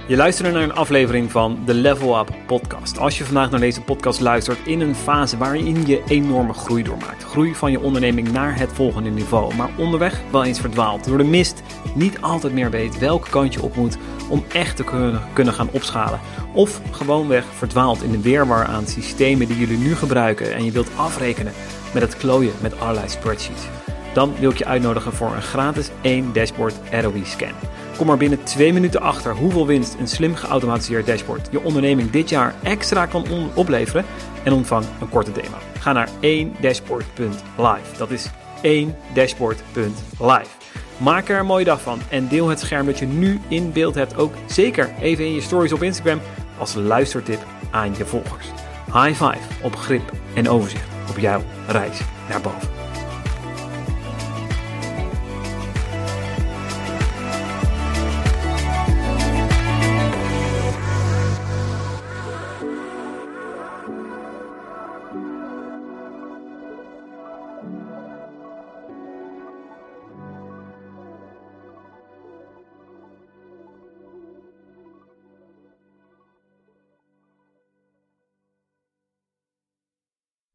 Speaker 2: Je luisterde naar een aflevering van de Level Up podcast. Als je vandaag naar deze podcast luistert in een fase waarin je enorme groei doormaakt. Groei van je onderneming naar het volgende niveau. Maar onderweg wel eens verdwaald. Door de mist niet altijd meer weet welke kant je op moet om echt te kunnen, kunnen gaan opschalen. Of gewoonweg verdwaald in de weerwar aan systemen die jullie nu gebruiken. En je wilt afrekenen met het klooien met allerlei spreadsheets. Dan wil ik je uitnodigen voor een gratis 1 dashboard ROI scan. Kom er binnen twee minuten achter hoeveel winst een slim geautomatiseerd dashboard je onderneming dit jaar extra kan opleveren en ontvang een korte demo. Ga naar 1dashboard.live. Dat is 1dashboard.live. Maak er een mooie dag van en deel het scherm dat je nu in beeld hebt ook zeker even in je stories op Instagram als luistertip aan je volgers. High five op grip en overzicht op jouw reis naar boven.